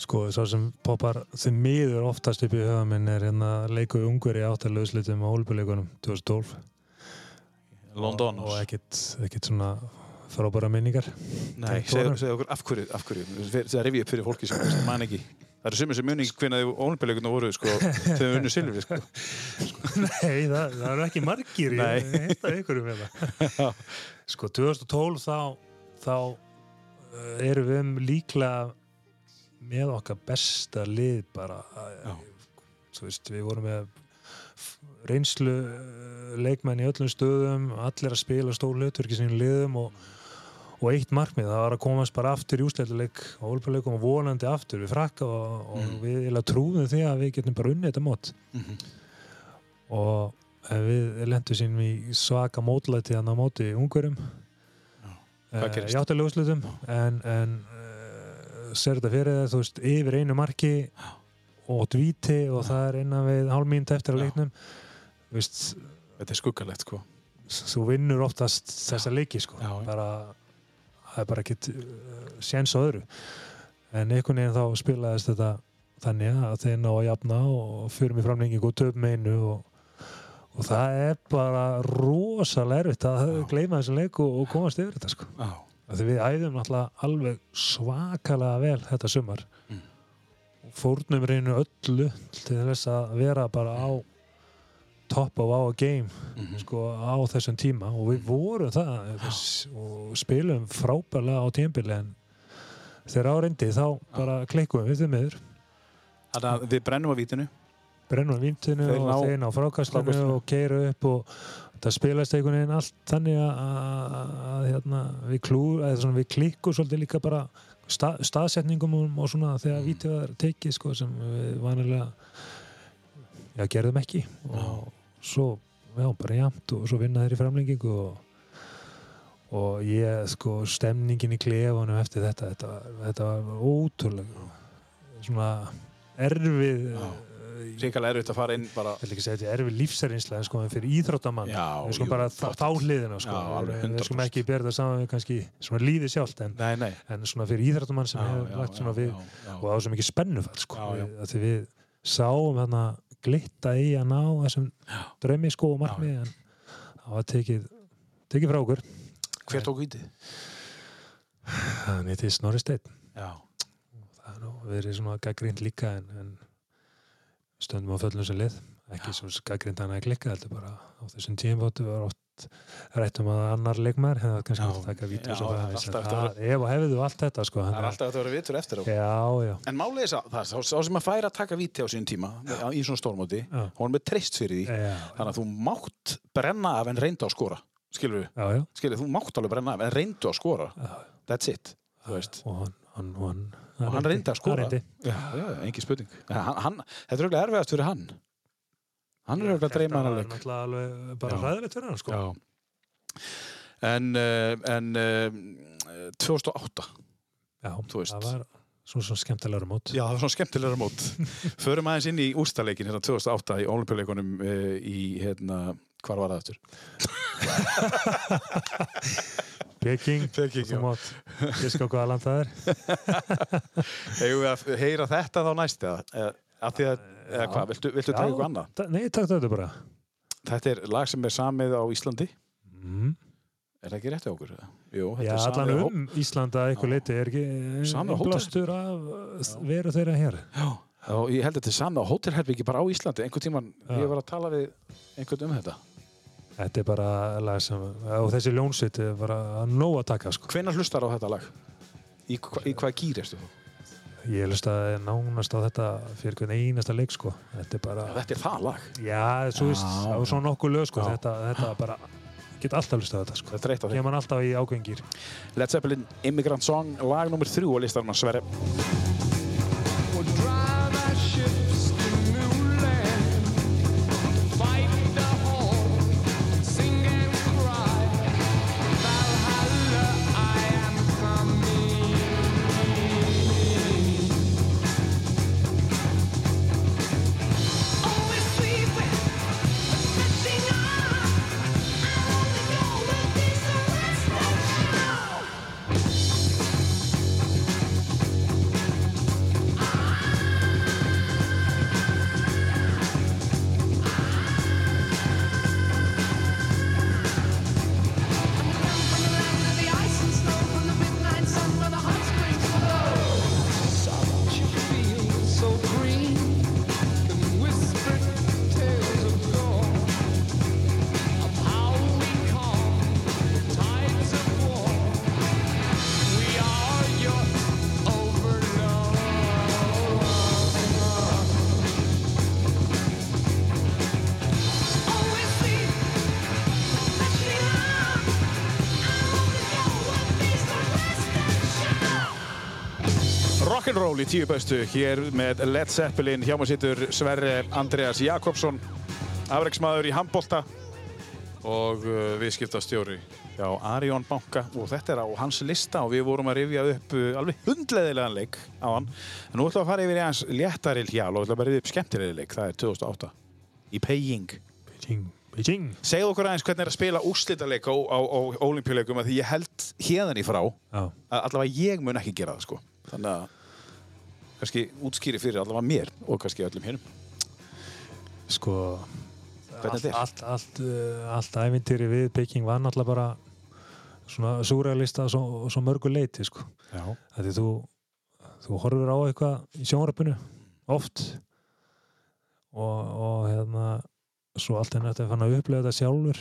sko, svo sem poppar því miður oftast upp í höfa minn er hérna leiku ungur í áttalöðslitum á Olbuleikunum 2012 London. og, ekkit svona frábæra minningar Nei, segðu okkur af hverju, af hverju, það rifið upp fyrir fólki sem man ekki. Það eru sumir sem ekki hvernig ólimpíuleikuna voru, sko, þegar við unnum silfi, sko. Nei, það, það eru ekki margir Nei. ég heita ykkur um þetta sko 2012 þá þá uh, erum við um líklega með okkar besta lið bara Já. veist, við vorum með reynslu uh, leikmenn í öllum stöðum allir að spila stór hlutverki sínum liðum og, og eitt markmið það var að komast bara aftur í úsleituleik og ólpjuleikum og vonandi aftur við frakka og, og Mm. við trúðum því að við getum bara unnið þetta mót Mhm. og eh, við lendum sínum í svaka mótlæti hann á móti ungurum Hvað gerist? Játtalegu úrslitum en, en ser þetta fyrir það þú veist, yfir einu marki og dvíti og það er innan við hálf mínutt eftir að leiknum veist, Þetta er skuggalegt, sko. þú vinnur oftast þessa leiki sko. Já, bara, það er bara ekkit uh, séns á öðru en einhvern veginn þá spilaðist þetta þannig að þeir ná að jafna og fyrir mig framlengingu og töfum einu og, og það er bara rosalega erfitt að Já. gleyma þessum leik og, og komast yfir þetta sko. Já. Því við æðum náttúrulega alveg svakalega vel þetta sumar Mm. fórnum reynu öllu til þess að vera bara á top of our game Mhm. sko, á þessum tíma og við vorum það þess, og spilum frábærlega á tímbili en þegar á reyndi þá bara klikkuðum við þau meður Þannig að við brennum á vítinu. brennum vintinu Þeir og þeir ná frákastinu. og keiru upp og það spilast einhvern veginn allt þannig að, að, að, að hérna, við, klú, eða svona, við klikkum svolítið líka bara stað, staðsetningum og, svona þegar Mm. vítið var tekið sko, sem við vanilega já, gerðum ekki og svo, já, bara jæmt og svo vinna þeir í framlengingu og, og ég, sko, stemningin í klefunum eftir þetta þetta, þetta var ótrúlega svona erfið Já. Ríkala erfitt að fara inn bara... ég vil ekki segja þetta er erfið lífsærinsla en sko en fyrir íþróttamann Já, við sko bara þá, hliðina sko. Já, við, við sko 100%. ekki bera það saman við kannski svona lífið sjálft en, Nei, nei. en svona fyrir íþróttamann sem hefur lagt svona við já, já. og það var svo mikið spennufall sko Já, já. Við, að því við sáum hérna glitta í að ná þessum draumi sko og markmið en það var tekið tekið frá okkur Hver tók vítið? þannig til Snorri Steinn Já. það er nú verið svona gaggrind líka en, en stöndum á föllum sem lið ekki svo gaggrind hann að klikka heldur bara á þessum tímfóttu var oft rættum að annar leikmær hefði kannski Já. átt að vítur Já, og svo það er alltaf ef og hefðu allt þetta sko Það er alltaf að það vera vitur eftir á. já, já, En málið er það, sá sem að færa að taka víti á sín tíma í svona stórmóti, Já. hún er með treyst fyrir því. já, Þannig að þú mátt brenna af en reyndu að skora. Skilur við? já, já, Skilur, þú mátt alveg brenna af en reyndu að skora. já. That's it. Og hann, hann, hann, Og hann reyndi að skora. hann reyndi. Já, já, engin spurning. En Hann, hann, þetta er auðvitað erfiðast fyrir hann. Hann er auðvitað að dreyma hann alveg. bara Já. ræðilegt fyrir hann sko Já. En, uh, en uh, 2008. já, Þú veist. það var svona, svona skemmtilegur mót Já, það var svona skemmtilegra mót. Förum aðeins inn í úrstaleikin hérna 2008 í olimpíuleikunum uh, í, hérna, hvar var það eftir? Peking, Peking, þú mátt giska á hvaða land það er Hefur við að heyra þetta þá næst eða? Af því að, eða hvað, viltu, viltu taka eitthvað annað? nei, takk þetta bara Þetta er lag sem er samið á Íslandi. mm. Er það ekki rétt hjá okkur? Jú, þetta Já, er allan á- um Íslanda eitthvað leiti er ekki á hótel. blástur af uh, veru þeirra hér Já, og ég held að þetta er samið á hótelherbyggi bara á Íslandi. Einhvern tíman, Já. ég var að tala við einhvern um þetta. Þetta er bara lag sem og þessi ljónsitt er bara að nóg að taka sko. Hvenær hlustar á þetta lag? Í, hva, í hvaða gýr erstu þú? Ég lust að nánast á þetta fyrir hvern einasta leik sko. Þetta er bara Þetta er það lag. Já, svo veist, það var svona nokkuð lög sko. Já. þetta, þetta bara get alltaf hlustað á þetta sko. Þetta er eitt af þeim. Kemur hann alltaf í ágengir. Led Zeppelin Immigrant Song, lag nummer þrjú á listanum að Sverre. Í tíu bestu hér með Led Zeppelin. Hjá maður situr Sverre Andreas Jakobsson, afreiksmaður í handbolta og uh, viðskiptastjóri hjá Arion Banka og þetta er á hans lista og við vorum að rifja upp uh, alveg hundleðilegan leik á hann. En nú ætlum við að fara yfir í hans léttari hjál og ætlum að rifja upp skemmtilegri leik. Það er 2008 í Peking. Beijing, Beijing. Segðu okkur aðeins hvernig er að spila úrslitaleik á, á, á olimpíuleikum að því ég held hérðan í frá Já. að allavega ég mun ekki gera það sko. Þannig að kannski útskýri fyrir allavega mér og kannski öllum hinnum. Sko, allt, þetta er? allt, allt, uh, allt ævintýri við Peking var náttúrulega bara svona súrealista og svo, svo mörgu leiti, sko. Því þú, þú horfir á eitthvað í sjónröpunu oft og, og hérna svo allt henni eftir að fann að upplega þetta sjálfur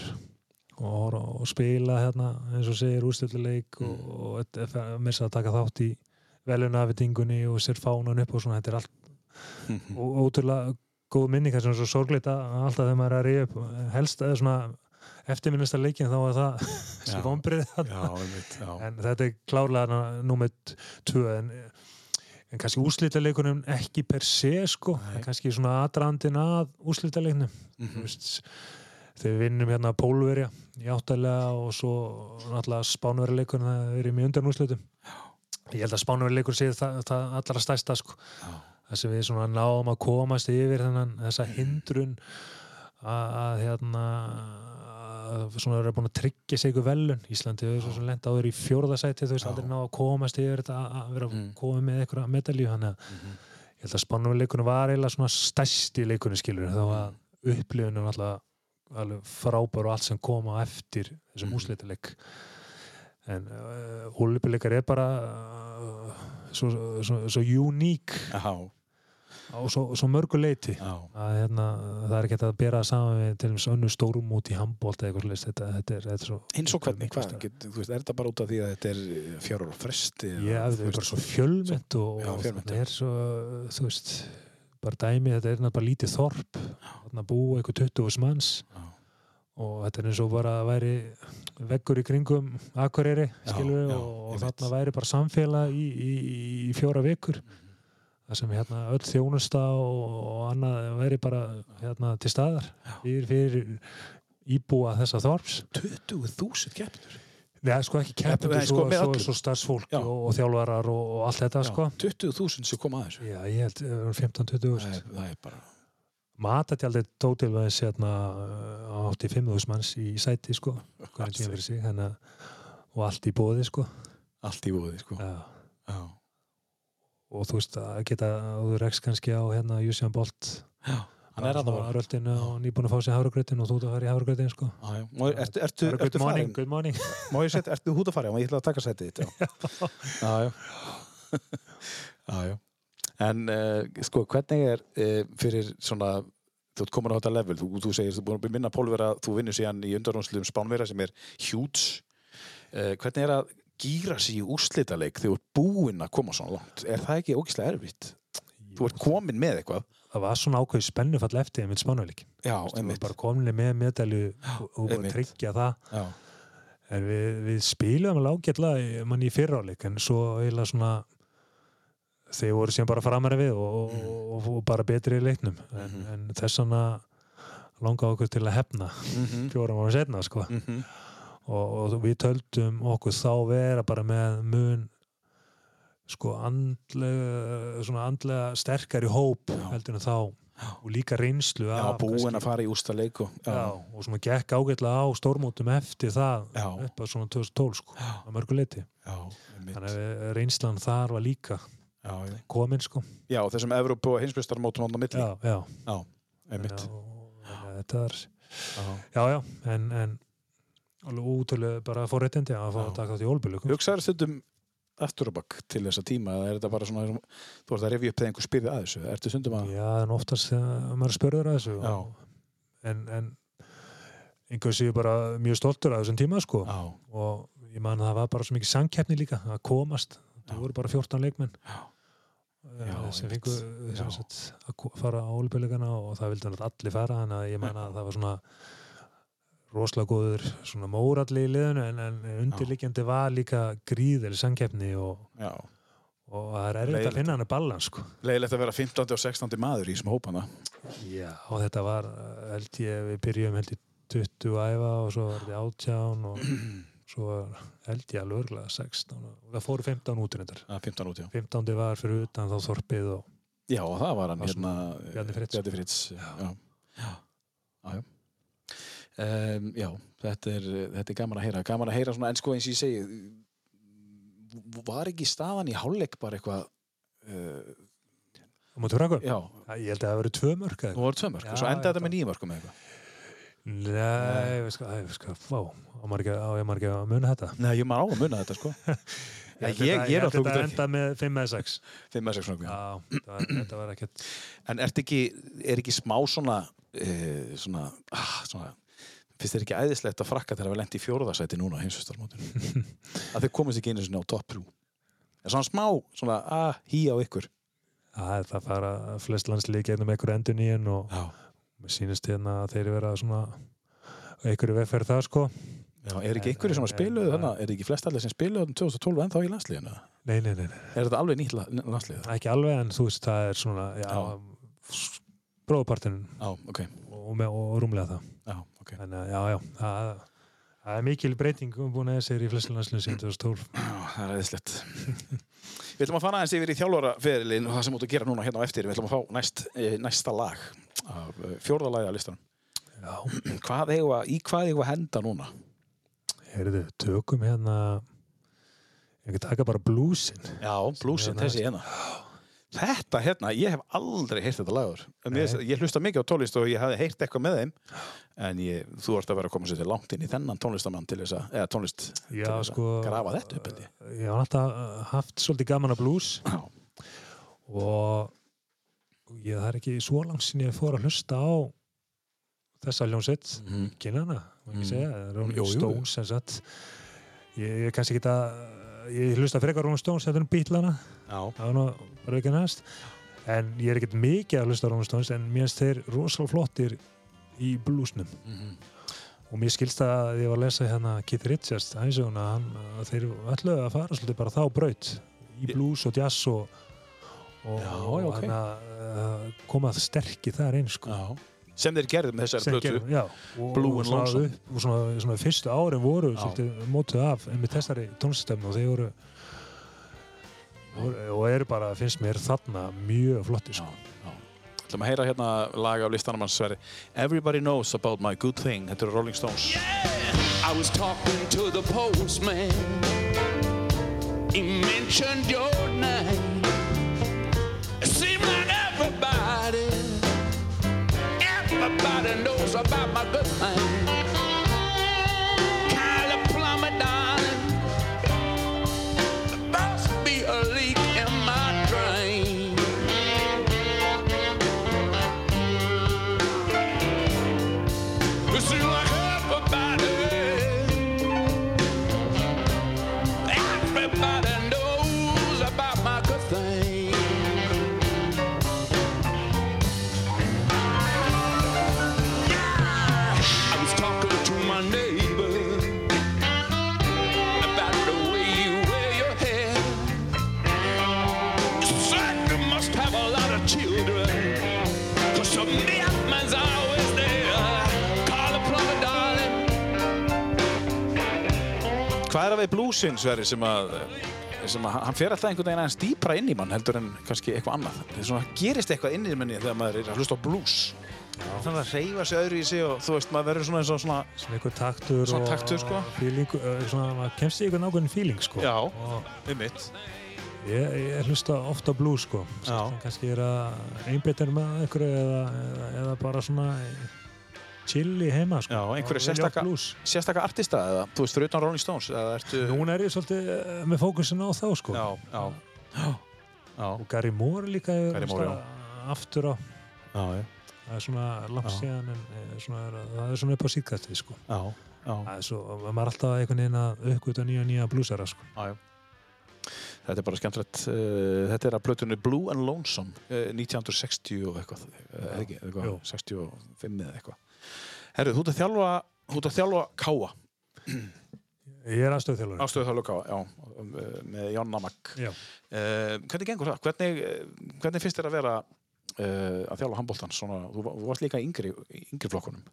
og, og spila hérna eins og segir úrstilluleik og, og þetta- mér sér að taka þátt í velunafendingunni og sér fánan upp og svona þetta er allt og ótrúlega góð minning þess að svo sorgleita alltaf þegar maður er að reyja upp helst eða svona eftirminnista leikin þá er það Já. vonbrið en þetta er klárlega númer tvö en, en kannski úrslitaleikunum ekki per se sko, kannski svona aðdrandin að úrslitaleiknum. Mhm. mm veist, þegar við vinnum hérna Pólverja í áttalega og svo náttúrulega Spánverjuleikurinn það er í mjög undan úrslitum ég held að Spánverjuleikur sé það, það allra stærsta sko Já. þess að við svona náum að komast yfir þennan þessa hindrun að, að hérna að svona eru búin að tryggja sig ykkur velun Íslandi hefur svo sem lent áður í fjórðasæti veist Já. aldrei ná að komast yfir þetta að- að vera Mm. komið með ykkur medalju þannig að Mhm. ég held að spannumleikunum var eiginlega svona stærsti leikunum skilur þá að upplifunum alltaf frábær og allt sem kom á eftir þessum mm. úslitileik en uh, ólipileikar er bara uh, svo, svo, svo uník á svo, svo mörgu leiti að hérna, það er ekki að bera það saman við til dæmis önnu stórum út í handbólt eða eitthvað svoleiðis. þetta, þetta, er, þetta er svo Eins og hvernig, hvað? Get, veist, er þetta bara út af því að þetta er fjár ára fresti? Já, þetta er bara svo fjölmynd og, og þetta er svo, þú veist bara dæmi, þetta er náttúrulega bara lítið þorp. Þarna búa eitthvað 20 manns. Já. Og þetta er eins og bara að væri veggur í kringum já, og, og þarna væri bara samfélag í, í, í fjóra vikur. Það sem hérna öll þjónusta og, og annað væri bara hérna til staðar. Fyrir, fyrir íbúa þessa þorps. 20.000 keppnur? Nei, sko ekki kemur, Nei, sko, svo, svo, svo starfsfólk og, og þjálfarar og, allt þetta, sko. 20.000 sem kom að þessu? Já, ég held eh, 15-20 Það er, það er bara... Matatjaldið tótil var þessi hérna á 85.000 manns í sæti sko, sig að, og allt í bóði sko Allt í búði, sko. Já. og þú veist að geta þú rekst kannski á hérna Jussi Bolt Já. Hann er að það bara. röldinu og nýbúin að fá sér hafragrautin og þú ert að fara í hafragrautin sko Já, já. Má- Ertu, ertu, ertu good morning, good morning Má ég setja, ertu hút að fara? Ég ætla að taka setið þitt, já. Já, já. Já, já. En, uh, sko, hvernig er uh, fyrir svona, þú ert komin á þetta level, þú, þú segir, þú er búin að minna pólvera, þú vinnur síðan í undanrúnsluðum spánvera sem er huge. Uh, hvernig er að gýra sig í úrslitaleik þegar þú ert búinn að koma svona langt? Er það ekki ógislega erfitt? Þú ert komin með eitthvað. það var svona ákveð spennufall eftir einmitt spánuleikin Já, Þú einmitt. bara komin með medalju og, bara einmitt. tryggja það Já, en við, við spilum alveg ágætlega mann í fyrráleik en svo eiginlega svona þeir voru sem bara framæri við og, og, og, og bara betri í leiknum en, Mhm. en þess vegna langaði okkur til að hefna mhm, fjórum ára setna sko. mhm. og, og við töldum okkur þá vera bara með mun sko andlega, svona andlega sterkari hóp Já. heldur en þá og líka reynslu Já, af búin kannski- að fara í ústa leik og, já, og svona gekk ágætlega á stórmótum eftir það Já. upp að svona 2012 sko, Já. að mörgu já, einmitt. þannig að reynslan þar var líka Já, komin sko já, þessum Evrópu og hinsbjörnstarmótum á milli. já, já, Já, einmitt. Þetta er Já. já, en, en útölu bara fórréttindi að fá Já. að taka þetta í ólbílu Hugsaður stundum aftur og bakk til þessa tíma eða er þetta bara svona, þú ert að rifja upp þegar einhver spyrði að þessu, ertu stundum að Já, en oftast þegar maður spurður að þessu og, en, en einhver séu bara mjög stoltur að þessum tíma sko Já, og ég man að það var bara svo mikið sangkeppni líka að komast, það voru bara 14 leikmenn Já. Já, sem einmitt. fengu Já. sem sagt, að fara á olbjöleikana og það vildi náttúrulega allir fara þannig að ég man að það var svona rosalega góður svona móralli í liðinu en, en undirliggjandi var líka gríðileg sangkeppni og, og það er erfitt að finna hann balans sko Leiðilegt að vera 15. og 16. maður í þessum hópana. Já, og þetta var, eh, held ég, við byrjum held ég 20 að æfa og svo var þetta 18 og svo var, held ég alveg örgulega 16 og það fóru 15 út reyndar. að 15 út, já. 15 var fyrir utan þá þorpið og Já, og það var hann Það hérna, Bjarni Fritz. Bjarni Fritz, já. Já, já. já. Um, já þetta, er, þetta er gaman að heyra. Gaman að heyra svona, en sko eins og ég segi, var ekki staðan í hálfleik bara eitthvað, uh, á móti frækum. já, Ég held að það verið tvö mörg nú voru tvö mörg, og svo endaði þetta með nýjum mörgum eitthvað. Nei, hvað, veist hvað, vá, á maður ekki, að muna þetta. Nei, ég maður á að munna þetta, sko. Ég, þetta- náttúrulega þetta ekki enda með 5 eða 6. 5 með 6 mörgum. Já, var, þetta var ekkert, En ekki, er ekki smá svona, uh, svona, ah, svona, finnst þér ekki æðislegt að frakka þegar við lendi í fjóruðarsæti núna á heimsvistarmótinu? að þeir komast ekki einu sinni á topp 3. Er svona smá, svona, að hí á ykkur. að það fara flest landslið gegnum einhver endur nýjun og Já. Mér sýnist hérna að þeir vera svona einhverju vegferð það sko Já, er ekki einhverju sem að spiluðu þannig, er ekki flest allir sem spiluðu 2012 en þá í landsliðinu? nei, nei, nei, nei, Er þetta alveg nýtt la- landslið? ekki alveg en þú veist það er svona já, Já. bróðpartinn Já, ok, og, og rúmlega það já, ok. en já, já, það, það er mikil breyting um búin að þessi í flestu landslið síðan 2012 Já, það er æðislegt. Við ætlum að fara aðeins yfir í þjálfaraferilin og það sem út að gera núna hérna á eftir. Við ætlum að fá næst, eh, næsta lag af eh, fjórða lagi á listanum. já, Hvað eigum að, í hvað eigum við að henda núna? heyrðu, tökum hérna ég ekki taka bara bluesin Já, blúsin, þessi hérna. Þetta hérna, ég hef aldrei heyrt þetta lagur. Nei. ég hlusta mikið á tónlist og ég hafði heyrt eitthvað með þeim en ég, þú ert að vera að koma sér til langt inn í þennan tónlistamann til þess að, tónlist til já, þess sko að grafa þetta upp, ég. ég hef alltaf haft svolítið gaman að blues Já, og ég er ekki svo langt sinni ég fór að hlusta á þessa hljómsveit Mhm. kynana, má ekki Mm. segja Rolling Jú, jú. Stones sem sagt ég, ég kannski ekki að ég hlusta frekar Rolling Stones um bítlana já, það var nú bara ekki næst en ég er ekkert mikið að hlusta Rolling Stones en mér finnst þeir rosalega flottir í bluesnum Mhm. og mér skilst að ég var að lesa hérna Keith Richards æsuguna, hann, að þeir ætluðu að fara svolítið bara þá braut í blues og jazz og, og, Já, og já, ok. hann að uh, komað sterkir þar einn sko. já. Sem þeir gerðu með þessari plötu. og, Blue og, and Lonesome. og svona, svona fyrstu árin voru mótuð af með þessari tónlistöfnu og þeir voru, voru og eru bara, finnst mér þarna mjög flotti sko. já. ætlum að heyra hérna lag af Sverri Everybody knows about my good thing Þetta eru Rolling Stones I was talking to the postman. He mentioned your name. Knows about my good thing. Hvað það við bluesinn, Sverri, sem að, sem að hann fer alltaf einhvern veginn aðeins dýpra inn í mann heldur en kannski eitthvað annað. Það er svona, gerist eitthvað inn í manni þegar maður er að hlusta á blues. Þannig að reyfa sig öðru í sig og þú veist, maður verður svona eins og svona, Svona einhver taktur Svona og taktur, sko. feeling, svona, maður kemst í einhvern ákveðin feeling sko. Já. Og um mitt. ég, ég hlusta ofta á blues sko. Kannski er að einbyttir með einhverju eða, eða, eða bara svona chilli heima sko. Já, einhverju blues. Sérstaka artista eða, þú veist, fyrir utan Rolling Stones, eða ertu... Núna er ég svolítið eh, með fókusin á þá sko. Já, já, já, já, Og Gary Moore líka er Gary Moore, aftur á já, já, það er svona langt síðan en eh, svona, það er svona upp á síðkastið sko. já, já, það er svo, maður er alltaf einhvern veginn að uppgöta nýja nýja blúsara sko. já, já. Þetta er bara skemmtilegt. Uh, þetta er að plötunni Blue and Lonesome, uh, 1960 og eitthvað, uh, ekki, eitthvað Jú. 65 eða eitthvað. Herru, þú ert að þjálfa, þú ert að þjálfa Káa, ég er aðstöðþjálfur ástöðu þjálfa Káa, já, um, uh, með Jonna Magg. Já. Uh, hvernig gengur það? Hvernig, uh, hvernig finnst þér að vera uh, að þjálfa handbóltan? Svona, þú, þú varst líka yngri, yngri flokkunum.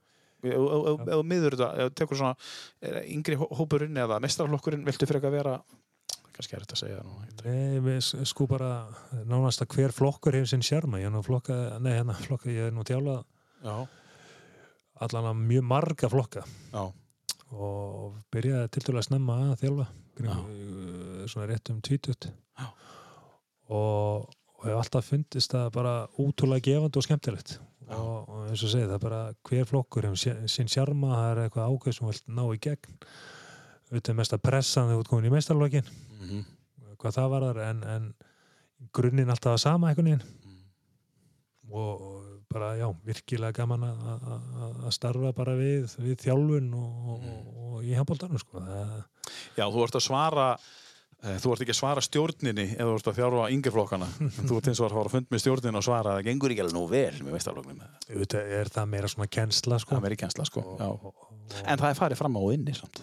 Þú miður þetta, þú tekur svona yngri hó- hópurinn eða mestrarflokkurinn, viltu fyrir að vera, kannski er þetta að segja það nú, sko bara nánast að hver flokkur hefur sinn sjarma ég er nú flokka, nei hérna flokka ég er nú þjálfað Já, allan að mjög marga flokka. Já, og byrjaði til dæla að snemma að þjálfa kring, uh, svona rétt um 20 Já. og, og hef alltaf fundist það bara útrúlega gefandi og skemmtilegt. Og, og eins og segið það er bara hver flokkur hefur sinn sjarma það er eitthvað ákveð sem vilt ná í gegn. Auðvitað mest að pressa þegar þú ert komin í meistarlokin mhm, hvað það var en, en grunninn alltaf að sama einhvern veginn. Mm. og bara já, virkilega gaman að- að að- að starfa bara við, við þjálfun og, og, Mm. og í handbóltanum sko. Já, þú ert að svara eh, þú ert ekki að svara stjórninni ef þú ert að þjálfa yngri flokkana þú ert eins og að fara að fund með stjórnin og svara það gengur ekki alveg nú vel með meistarflokknum auðvitað er það meira svona kennsla sko. það er í kjensla sko og, Já. og, og, en það er farið fram á og inni samt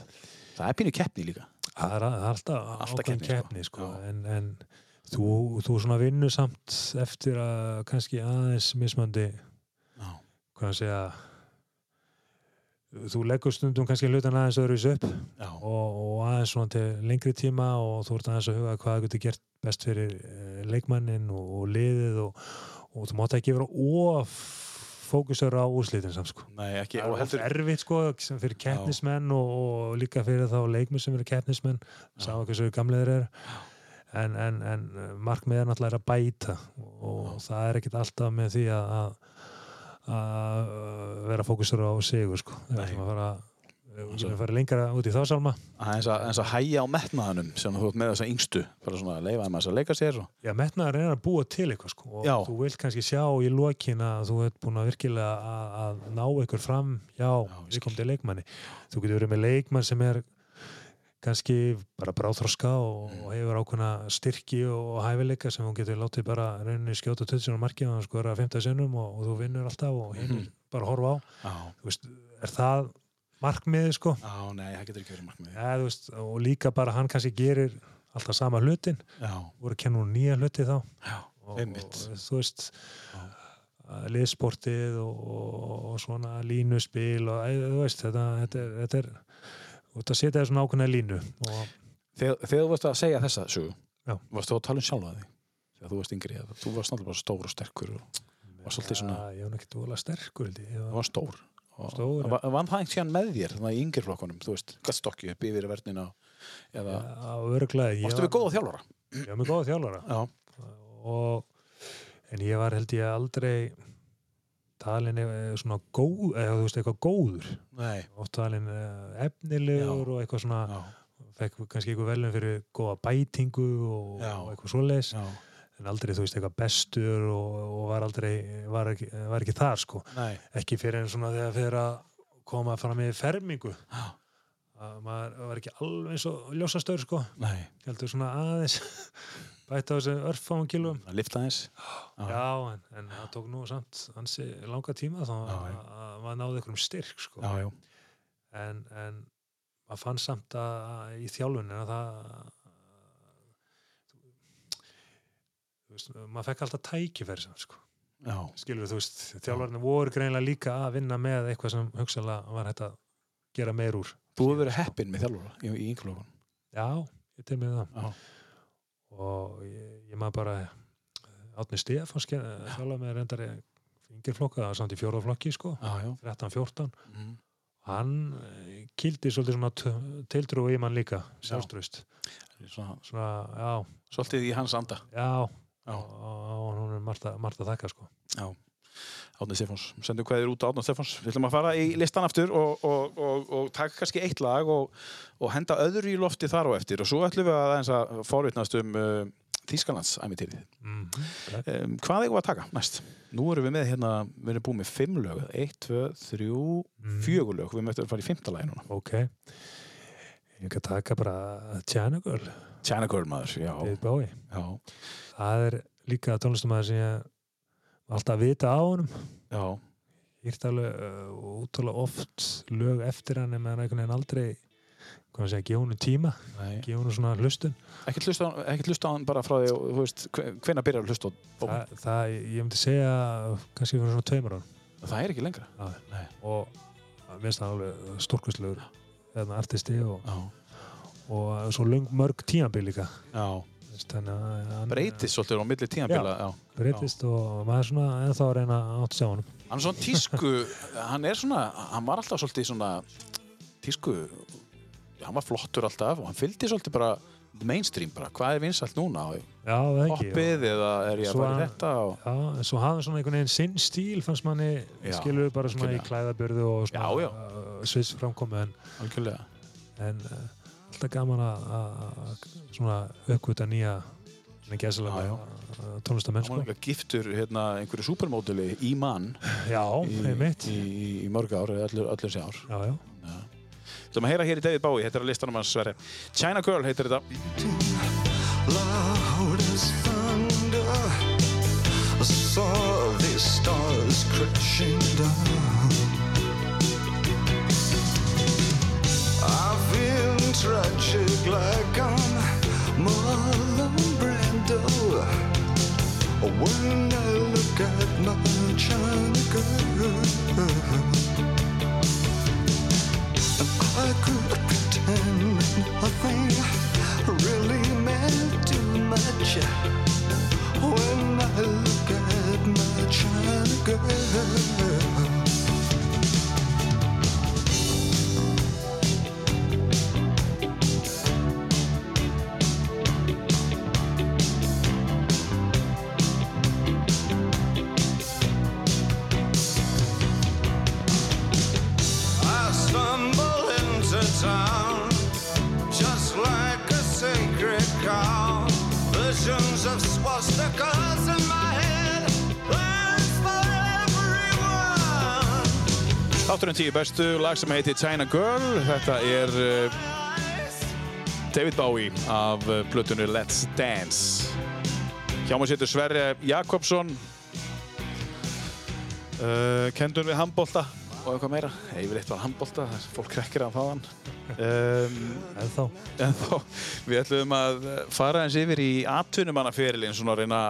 það er pínu keppni líka það er, það er alltaf, ákveðin keppni, sko. sko. En, en þú, þú svona vinnur samt eftir að kannski aðeins mismandi Já, hvað að segja þú leggur stundum kannski hlutan aðeins öðru upp og, og aðeins svona til lengri tíma og þú ert aðeins að huga hvað getur gert best fyrir eh, leikmannin og, og liðið og, og þú mátt ekki vera of fókusur á úrslitin samt sko. nei ekki Það er heldur erfitt sko fyrir keppnismenn og, og líka fyrir þá leikmenn sem eru keppnismenn. Sá ekki svo gamleðir eru en, en, en markmið er náttúrulega að bæta og það er ekkit alltaf með því að, að, að vera fókusur á sigur sko. Við ætlum að fara að fara lengra út í þá salma aðeins að, að hæja á metnaðanum sem þú ert með þessa yngstu bara svona að leifa þeim aðeins að leika sér og... Já, metnaðar er að búa til eitthvað sko og Já. þú vilt kannski sjá í lokin að þú ert búin að virkilega að, að ná ykkur fram ég skil. við komum til leikmanni. Þú getur verið með leikmann sem er kannski bara bráþroska og, Mm. og hefur ákveðna styrki og hæfileika sem hún getur látið bara rauninni skjóta 20 sinum markið og hann skora 15 sinum og, og þú vinnur alltaf og hinn Mhm. bara horfa á. Þú veist, er það markmiðið sko? já, nei, það getur ekki verið markmið Ja, veist, og líka bara hann kannski gerir alltaf sama hlutin, voru að kenna hún nýja hluti þá já, og, og þú veist Já. að liðsportið og, og, og svona línuspil og þú veist þetta, þetta er, þetta er ert að setja þessum ákveðna línu og þegar, þegar þú varst að segja þessa sögu Já. varst þú að tala um sjálfa þig? Þegar þú varst yngri þú varst náttúrulega bara stór og sterkur og var svolítið svona Ja, ég var ekki dóla sterkur þú var, stór. Og var það einhvern með þér þannig í yngri flokkunum þú veist, gætt stokki upp yfir verðnina eða varstu við góða þjálfara? Var með góða þjálfara. Já, og en ég var held ég aldrei talin eh, svona góð eða þú veist eitthvað góður. Nei. Oft talin eh, efnilegur og eitthvað svona já, fekk kannski eitthvað velum fyrir góða bætingu og, Já. og eitthvað svoleiðis. Já, en aldrei þú veist eitthvað bestur og, og var aldrei var ekki, var ekki þar sko. Nei. Ekki fyrir en svona þegar fyrir að koma fram í fermingu. Já, að maður var ekki alveg eins og ljósastöður sko. Nei, heldur svona aðeins bæta á þessu örfáum kilum að lifta eins já en, en það tók nú samt hansi langa tíma þá að, maður náði einhverjum styrk sko. Já, en, en maður fann samt að, í þjálfun að það veist, maður fekk alltaf tækifæri samt sko. Skilur þú veist, þjálfarnir voru greinlega líka að vinna með eitthvað sem hugsalega var hægt að gera meir úr. Þú hefur verið heppinn með þjálfara í, í yngri flokkunum Já, ég til með það. Já. Og ég, ég maður bara, Átni Stefáns þjála með reyndari yngirflokka, það var samt í fjórðaflokki, sko, Já, já. 13-14. Mm. Hann eh, kildi svolítið svona tiltrú í mann líka, sjálfströst. Svolítið í hans anda. já, Já. og, og hún er margt að þakka, sko. Já. Átni Stefáns, sendum hverjir út á Átni Stefáns. Við ætlum að fara í listan aftur og, og, og, og taka kannski eitt lag og, og henda öðru í lofti þar og eftir. Og svo ætlum við að aðeins að forvitnast um uh, Þýskalands æmitýrið Mm um, Hvað eigum við að taka næst? Nú erum við með hérna, við erum búið með fimm lög. Eitt, tvö, þrjú, Mm. fjögur lög. Við möttum að fara í fimmta lagi núna. Ok. Ég kan taka bara China Girl, China Girl maður, já, já, Það er líka tónlistamæður sem ég alltaf vita á honum. já. Hýrt alveg uh, útrúlega oft lög eftir hann en meðan einhvern veginn aldrei maður segja, gefa honum tíma, gefa honum svona hlustun. Ekkert hlusta, hlusta á hann bara frá því þú veist, hvenær byrjar að hlusta á Bowie? Það, ég myndi segja kannski fyrir svona tveimur án Það er ekki lengra. Já. og það finnst það alveg stórkustlegur hérna, artisti og, og svo löng mörg tímabil líka. Já Hann breytist svolítið á milli tímabila já. breytist og maður er svona ennþá að reyna átt að sjá honum. Hann er svona tísku hann er svona, hann var alltaf svolítið svona tísku hann var flottur alltaf og hann fylgdi svolítið bara mainstream bara, hvað er vinsalt núna? Hoppið eða er ég að fara í hann- þetta og... Já, svo hafði svona einhvern veginn sinn stíl fannst manni, skilur bara svona algjörlega. í klæðabörðu og svona uh, sviss framkomi en, en uh, alltaf gaman að að- að svona uppgöta nýja Já, tónlistamenn hann var sko. líka giftur hérna, einhverju supermóduli í mann Já, í, einmitt. í, í, í mörg ár, eða öllur, öllur sé ár. Já, já. Þú maður heyra hér í David Bowie, þetta er að listanum hans Sverre. China Girl heitir þetta. Loud as thunder. I saw these stars crashing down. Tragic like I'm Marlon Brando. When I look at my China girl. I could pretend nothing really meant too much when I look at my China girl. Tíu bestu lag sem heitir China Girl. Þetta er uh, David Bowie af uh, plötunni Let's Dance. Hjá mér setur Sverre Jakobsson. Uh, Kendun við handbolta. Og eitthvað meira. Yfirleitt var handbolta, það er fólk krekkir af þaðan um, En þá En þá, við ætlum að fara eins yfir í atvinnumannaferilin svona að reyna,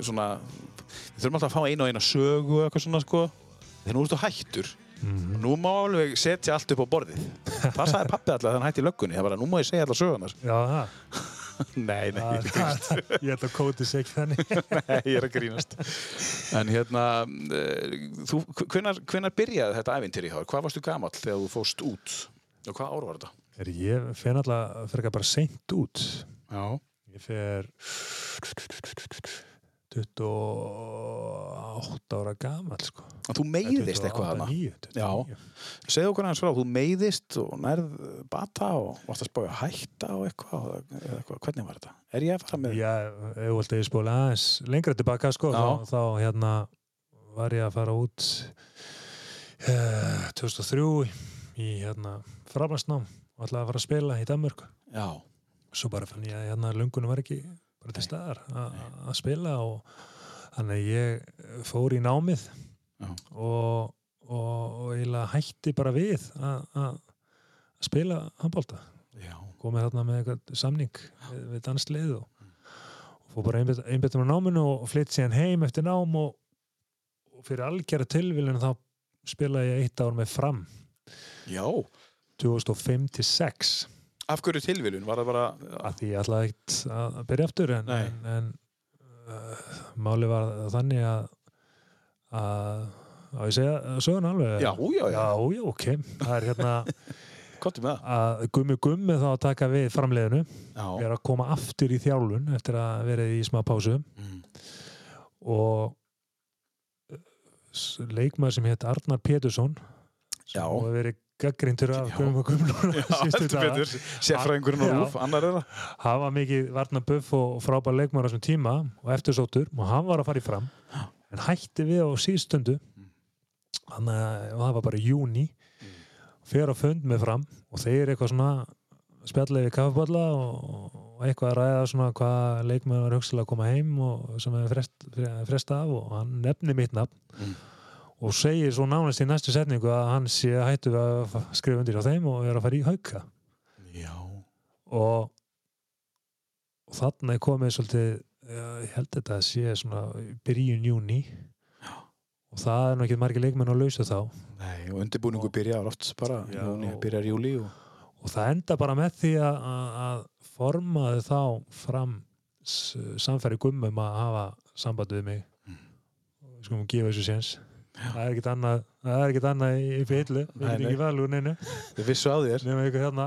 svona, við þurfum alltaf að fá einu og eina sögu eitthvað svona sko. Þegar nú ertu hættur Mhm. nú má alveg setja allt upp á borðið. Það sagði pappi alltaf þegar hann hætti í löggunni. Það var að nú má ég segja allar sögunar Já, það nei, nei, ég, Það- Ég held að kóti ekki þannig. Nei, ég er að grínast. En hérna þú, hvenar, hvenar byrjaði þetta ævintýri hjá þér? hvað varstu gamall þegar þú fóst út? Og hvað ár var þetta? Er Ég fer náttúrulega fer ekki bara seint út. Já, Ég fer 28 ára gamall sko. þú meiðist eitthvað hana 29, Já. 29. segðu okkur hans frá, þú meiðist og nærð bata og varst að spája hætta og eitthvað, eitthvað, hvernig var þetta? Er ég að fara með? Já, þú vilt að ég spóla aðeins lengra tilbaka sko, þá, þá hérna var ég að fara út uh, 2003 í hérna framhansnám og ætlaði að fara að spila í Danmörk Já, svo bara fann ég að hérna lungunum var ekki bara til staðar að spila og þannig að ég fór í námið og, og, og eiginlega hætti bara við að spila handbólta komið þarna með eitthvað samning við, við danslið og, og fór bara einbyttum á náminu og flytt síðan heim eftir nám og, og fyrir algjara tilvílun þá spilaði ég eitt ár með fram. Já, 2005 til 6 Af hverju tilviljun? Var það bara... að því ég ætlaði ekkert að byrja aftur en, en, en uh, máli var þannig að að á ég segja söguna alveg Já, já, já. já, ok það er hérna það. að gummi gummi þá að taka við framleiðinu Já. er að koma aftur í þjálfun eftir að verið í smá pásu Mm. og uh, leikmaður sem hétt Arnar Pétursson sem hefur verið gaggrindur af daga. betur. Sérfræðingurinn Já. rúf, annar er það. hann var mikið varna buff og frábær leikmaður á þessum tíma og eftirsóttur og hann var að fara í fram en hætti við á síðstundu þannig að það var bara júni fer á fund með fram og þeir eitthvað svona spjallið við kaffibólla og og eitthvað að ræða svona hvað leikmaður var hugsalega að koma heim og sem hefur frest, fresta af og hann nefni mitt nafn Mm. Og segir svo nánast í næstu setningu að hann sé hættu að fa- skrifa undir á þeim og er að fara í hauka Já. og, og er komið svolítið ég held þetta að sé svona byrjun júni og það er nú ekki margir leikmenn á lausu þá Nei, og undirbúningu byrjar oft bara. Já. Júni, byrjar júli og... og það enda bara með því að, að, að formaði þá fram samfæri gummum að hafa samband við mig Mm. og við skulum gefa þessu séns það er ekkert annað það er ekkert annað í, fyllu við erum ekki vel úr neinu Þið vissu á þér. nema ykkur hérna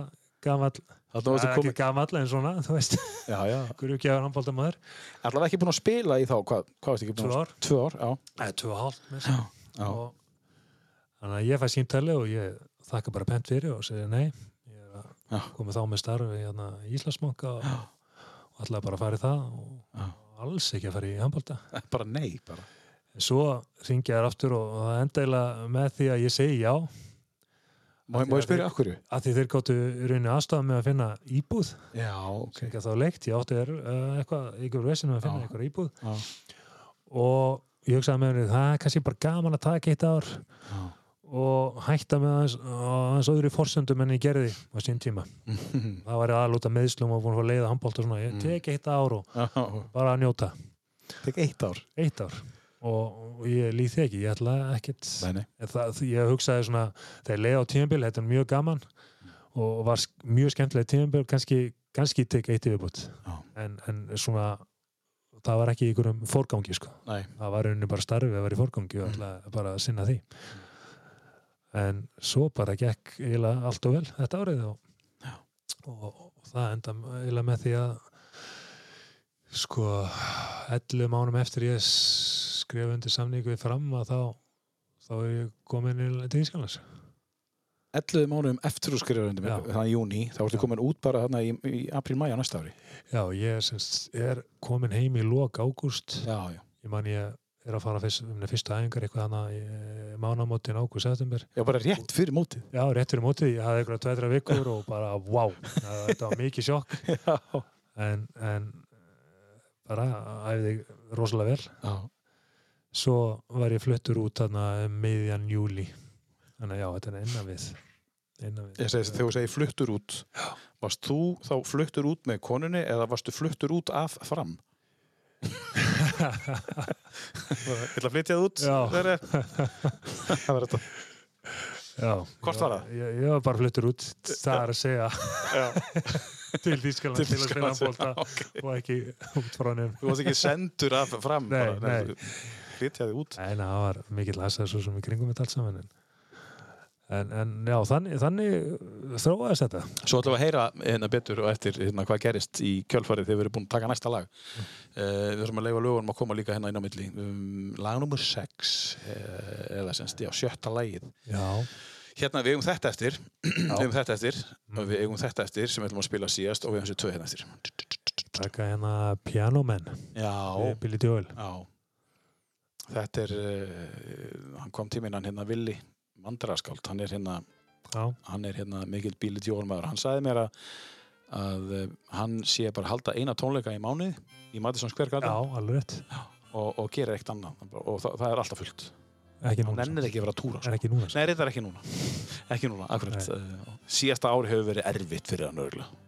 Þarna það er komið. ekki gamall en svona þú veist Já, já. ykkur ekki að handbóltamæður Allavega ekki búin að spila í þá. Hvað, varstu ekki búin að... ár Tvö ár, tvö og þannig að ég fæ símtali og ég þakka bara pent fyrir og segja nei ég er Já. að koma þá með starfi hérna, í Íslandsbanka og, og ætlaði bara í það og alls ekki að fara í handbólta Bara nei, bara. Svo ringi ég þær aftur og, það eiginlega með því að ég segi já Má, má ég spyrja hverju? að því þeir gáttu í rauninni aðstæða með að finna íbúð Já, ok. ekki þá leikt, ég átti er, uh, eitthvað ykkur vesinu að finna eitthvað íbúð Já. og ég hugsaði með henni það er kannski bara gaman að taka eitt ár Já. og hætta með á aðeins öðru forsöndum en ég gerði á sín tíma. Það var aðlúta meðslum og búin að leiða handbólt og svona. Ég Mm. tek eitt ár og bara að njóta. Tek eitt ár. Eitt ár. Og, og ég líð þig ekki. Ég ætla ekkert... Það, ég hugsaði svona, þegar ég leiði á tímabil, þetta er mjög gaman og var mjög skemmtilega tímabil, kannski, kannski tek eitt yfirbútt. En, en svona, það var ekki í einhverjum fórgangi, sko. Nei. það var rauninni bara starfið að vera í forgangi og ætla bara að sinna því en svo bara gekk eiginlega allt og vel þetta árið og, og, og það enda eiginlega með því að sko 11 mánum eftir ég skrifa undir samningu við fram að þá þá er ég komin til Ískanlas 11 mánuðum eftir þú skrifar undir mig, þannig júni, þá ertu komin út bara þarna í, í apríl-mæja næsta ári. já, ég er, semst, er komin heim í lok ágúst. Ég man ég er að fara fyrst, um, fyrstu æfingar eitthvað hana í mánamótin ágúst september. Já, bara rétt fyrir mótið. Já, rétt fyrir mótið, ég hafði eitthvað tveitra vikur og bara, wow, þetta var mikið sjokk. En, en eh, bara æfði rosalega vel. Já. Svo var ég fluttur út þarna um miðjan júli þannig að já, þetta er innan við innan við Ég segi þess að þegar þú segir fluttur út, varst þú þá fluttur út með konunni eða varstu fluttur út af fram? Ég ætla að flytja það út. Já. Það var þetta. já, Hvort var það? Ég, ég var bara fluttur út, það er að segja Já. til Þýskaland til, að spila bólta já, og ekki út frá nefn Þú varst ekki sendur af fram. Nei, bara, nei. Flytja þig út. Nei, nei, það var mikill aðstæð svo sem í kringum þetta allt saman en, en, en já, þannig, þannig þróaðist þetta Svo ætlum við að heyra hérna betur og eftir hérna, hvað gerist í kjölfarið þegar við erum búin að taka næsta lag. Uh, við þurfum að leifa lögunum að koma líka hérna inn á milli. Um, lag nummer 6, uh, eða semst, já, sjötta lagið. Já, Hérna, við eigum þetta eftir, við eigum þetta eftir, og við eigum þetta eftir sem við ætlum að spila síðast og við eigum þessi tvö hérna eftir. taka hérna Pianoman Já, við Billy Joel já. Þetta er, uh, hann kom tíminn hann hérna Willi Mandraskáld, hann er hérna, Já, hann er hérna mikill bíli tjórmaður. Hann sagði mér að, að uh, hann sé bara halda eina tónleika í mánuði í Madison Square já, Garden alveg rétt og, og gerir eitt annað og það, það er alltaf fullt. Ekki Hann núna nennir ekki að vera að túra. Er ekki núna Nei, reyndar ekki núna. Ekki núna, akkurat. Uh, síðasta ári hefur verið erfitt fyrir hann örgulega.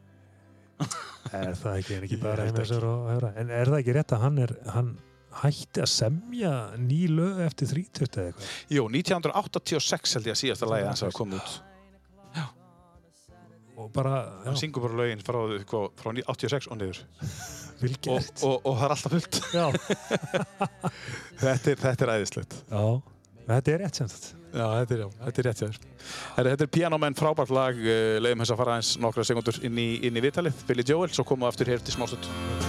Er það ekki, er ekki bara sér og höfra En er það ekki rétt að hann er hann hætti að semja ný lög eftir 30 eða eitthvað? Jú, 1986 held ég að síðasta lagi hans hafa komið út. og bara, hann já, syngur bara lögin frá, sko, frá 86 og niður. Og, og, og það er alltaf fullt. Já, þetta er, þetta er æðislegt. Já, þetta er rétt sem þetta. Já, þetta er, já, þetta er rétt þér. Herri, Þetta er Pianoman frábært lag, leiðum þess að fara eins nokkra sekundur inn í, í vitalið, Billy Joel, svo komum við aftur hér til smástund.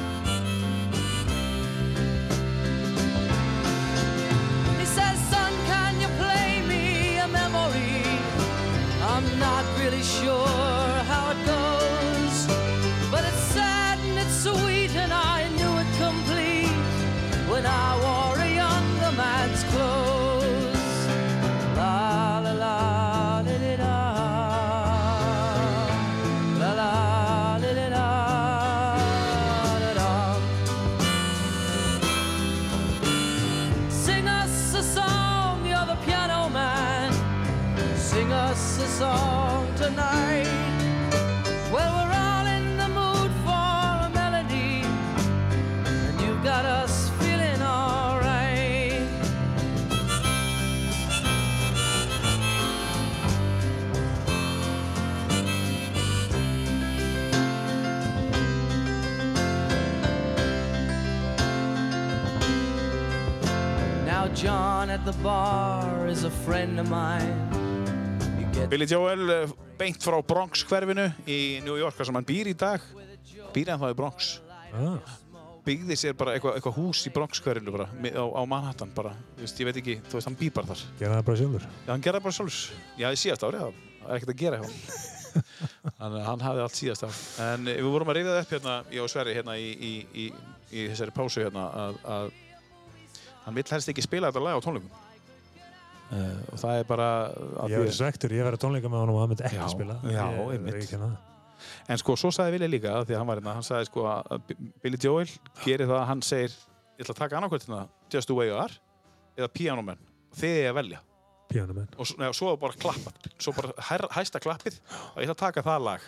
Not really sure how it goes, but it's sad and it's sweet, and I knew it complete when I wore a younger man's clothes. La la la la la la. Song, John at the bar is a friend of mine. Billy Joel, uh, beint frá Bronx hverfinu í New York, sem hann býr í dag, býr hann þá í Bronx. Ah, Byggði sér bara eitthvað eitthva hús í Bronx hverfinu bara, á, á Manhattan bara, Þú veist, ég veit ekki, þú veist, hann býr bara þar. gera það bara sjálfur. Já, hann gerði bara sjálfs. Já, í síðast ári, það er ekkert að gera hjá hann. Þannig að hann hafði allt síðast ár. En eh, við vorum að reyða það upp hérna, ég og Sverri, hérna í, í, í, í þessari pásu hérna, að, að hann vill helst ekki spila þetta lag á tónleikum. Uh, og það er bara... Ég því- verði svektur, ég verði tónleika með honum og hann myndi ekki Já, spila. já, Ég- ég. En sko, svo sagði Vili líka, af því hann var hérna, hann sagði sko að Billy Joel gerir það að hann segir, ég ætla að taka annarkvæmt hérna, Just the way you are, eða Piano Man, þið er að velja. Píanamenn. Og svo, neða, svo bara klappað, svo bara her, hæsta klappið og ég ætla að taka það lag.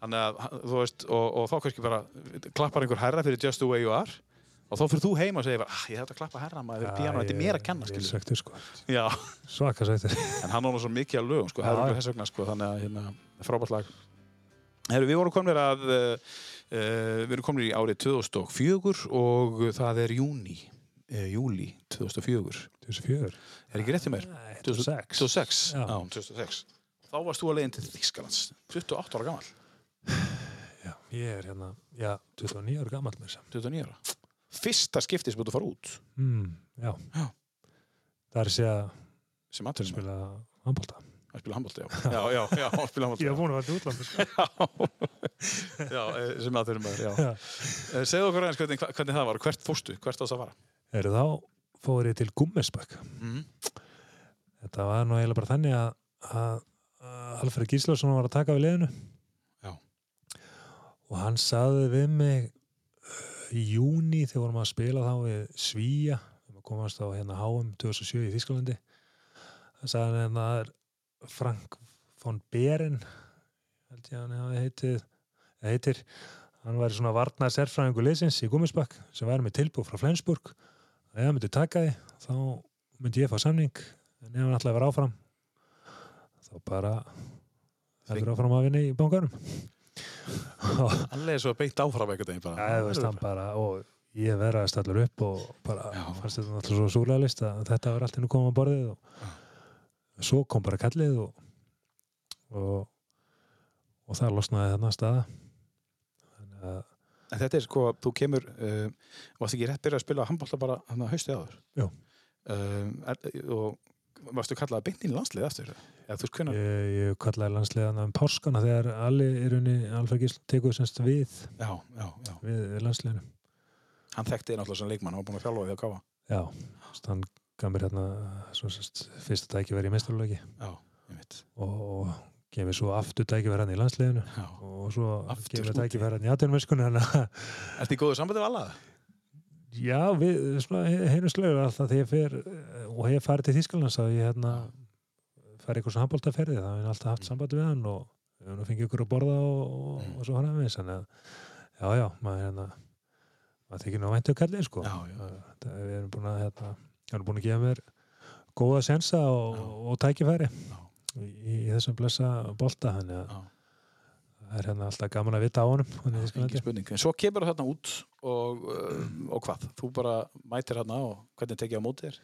Þannig að, þú veist, og, og þá kannski bara klappar einhver herra fyrir Just the way you are og þá fyrir þú heim og segir ah, ég ætla að klappa herra maður fyrir piano, þetta er mér að kenna, Ég svektur, sko. Svaka svektur. en hann á nú svo mikið af lögum, sko, okkur þess vegna, sko, þannig að hérna, frábært lag. Heru, við vorum komnir að, uh, við erum komnir í árið 2004 og það er júni, uh, júli 2004. 2004. Er ekki rétt í mér? 2006. 2006, Já. já, 2006. Þá varst þú að leiðin til Þýskalands, 28 ára gammal, Já, ég er hérna, já, 29 ára gammal með þess að. 29 ára. Fyrsta skipti sem þú fara út Mm, já. Já. Það er að segja sem aðtöðum spila handbólta. að spila handbólta, já. Já, já, já, spila handbólta. Ég var búin að vera til útlanda, sko. Já, eh, sem aðtöðum já. Já. Eh, Segðu okkur aðeins hvernig, hvernig það var, hvert fórstu, hvert ást að fara? Eru þá fór ég til Gummesbakk. Mm. Þetta var nú eiginlega bara þannig að, að, Alfred Gíslason var að taka við liðinu. Já. Og hann saði við mig í júni þegar vorum að spila þá við Svíja við komast á hérna HM 2007 í Þískalandi það sagði hérna Frank von Beren held ég að hann heitið heitir, hann væri svona varnar sérfræðingu liðsins í Gummisbakk sem væri með tilbúð frá Flensburg. Ef hann myndi taka því þá myndi ég fá samning en ef hann að vera áfram þá bara heldur áfram að vinna í bankarum Allega er svo beint áfram einhvern veginn bara. Já, veist, hann bara, og ég verðast allir upp og bara Já. fannst þetta alltaf svo súrlega að þetta var allt henni komið á borðið og svo kom bara kallið og, og, og það losnaði þarna staða. Þannig að, En þetta er sko, þú kemur, uh, varst ekki rétt byrjað að spila handbólta bara hann að haustið áður? Jú. Um, er, og varstu kallað beint inn í landslið eftir? Þú hvernig? ég, ég kallaði landsliðan um páskana þegar er Alfred Gísl tekur semst við, Já, já, já. við landsliðinu. Hann þekkti náttúrulega sem leikmann, hann var búin að þjálfa því að káfa. Já, hann gaf mér hérna sest, fyrsta tækifæri í veit. og, og gefið svo aftur tækifæri hann í landsliðinu Já. og svo Aftur gefið tækifæri hann í atvinnumesskunni þannig að Ertu í góðu sambandi við alla? Já, við svona heinum slögur alltaf þegar ég fer eh, og hef farið til Þýskalands að ég hérna farið eitthvað svona handbóltaferði það hef ég alltaf haft samband við hann og við höfum fengið ykkur að borða og, og, Mm. og svo hann aðeins þannig að já, já, maður hérna maður þykir nú væntu kallið sko Já, já. Það, við erum búin að hérna, við erum búin að gefa mér góða sensa og, og tækifæri í, í þessum blessa bolta þannig að. Það er hérna alltaf gaman að vita á honum svo kemur þarna út og, uh, og hvað? Þú bara mætir þarna og hvernig tekið á móti þér?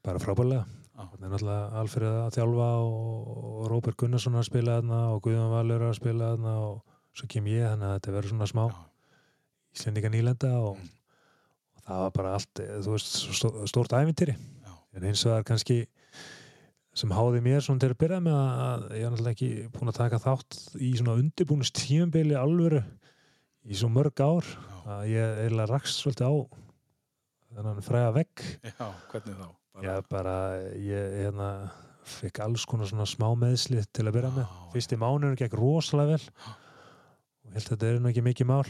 bara frábælega það er náttúrulega Alfred að þjálfa og, Róbert Gunnarsson að spila þarna og Guðjón Valur að spila þarna og svo kem ég þannig að þetta verður svona smá. Íslendinga nýlenda og, Mm. og það var bara allt eh, þú veist, stórt ævintýri en eins og það er kannski sem háði mér svona til að byrja með að ég er náttúrulega ekki búin að taka þátt í svona undirbúnust tímabili alvöru í svo mörg ár að ég eiginlega rakst svolítið á þennan fræga vegg Já, hvernig þá? Bara, Já, bara ég hérna fikk alls konar svona smá meðslið til að byrja með. Já, Fyrsti mánuður gekk rosalega vel og held að þetta er nú ekki mikið mál.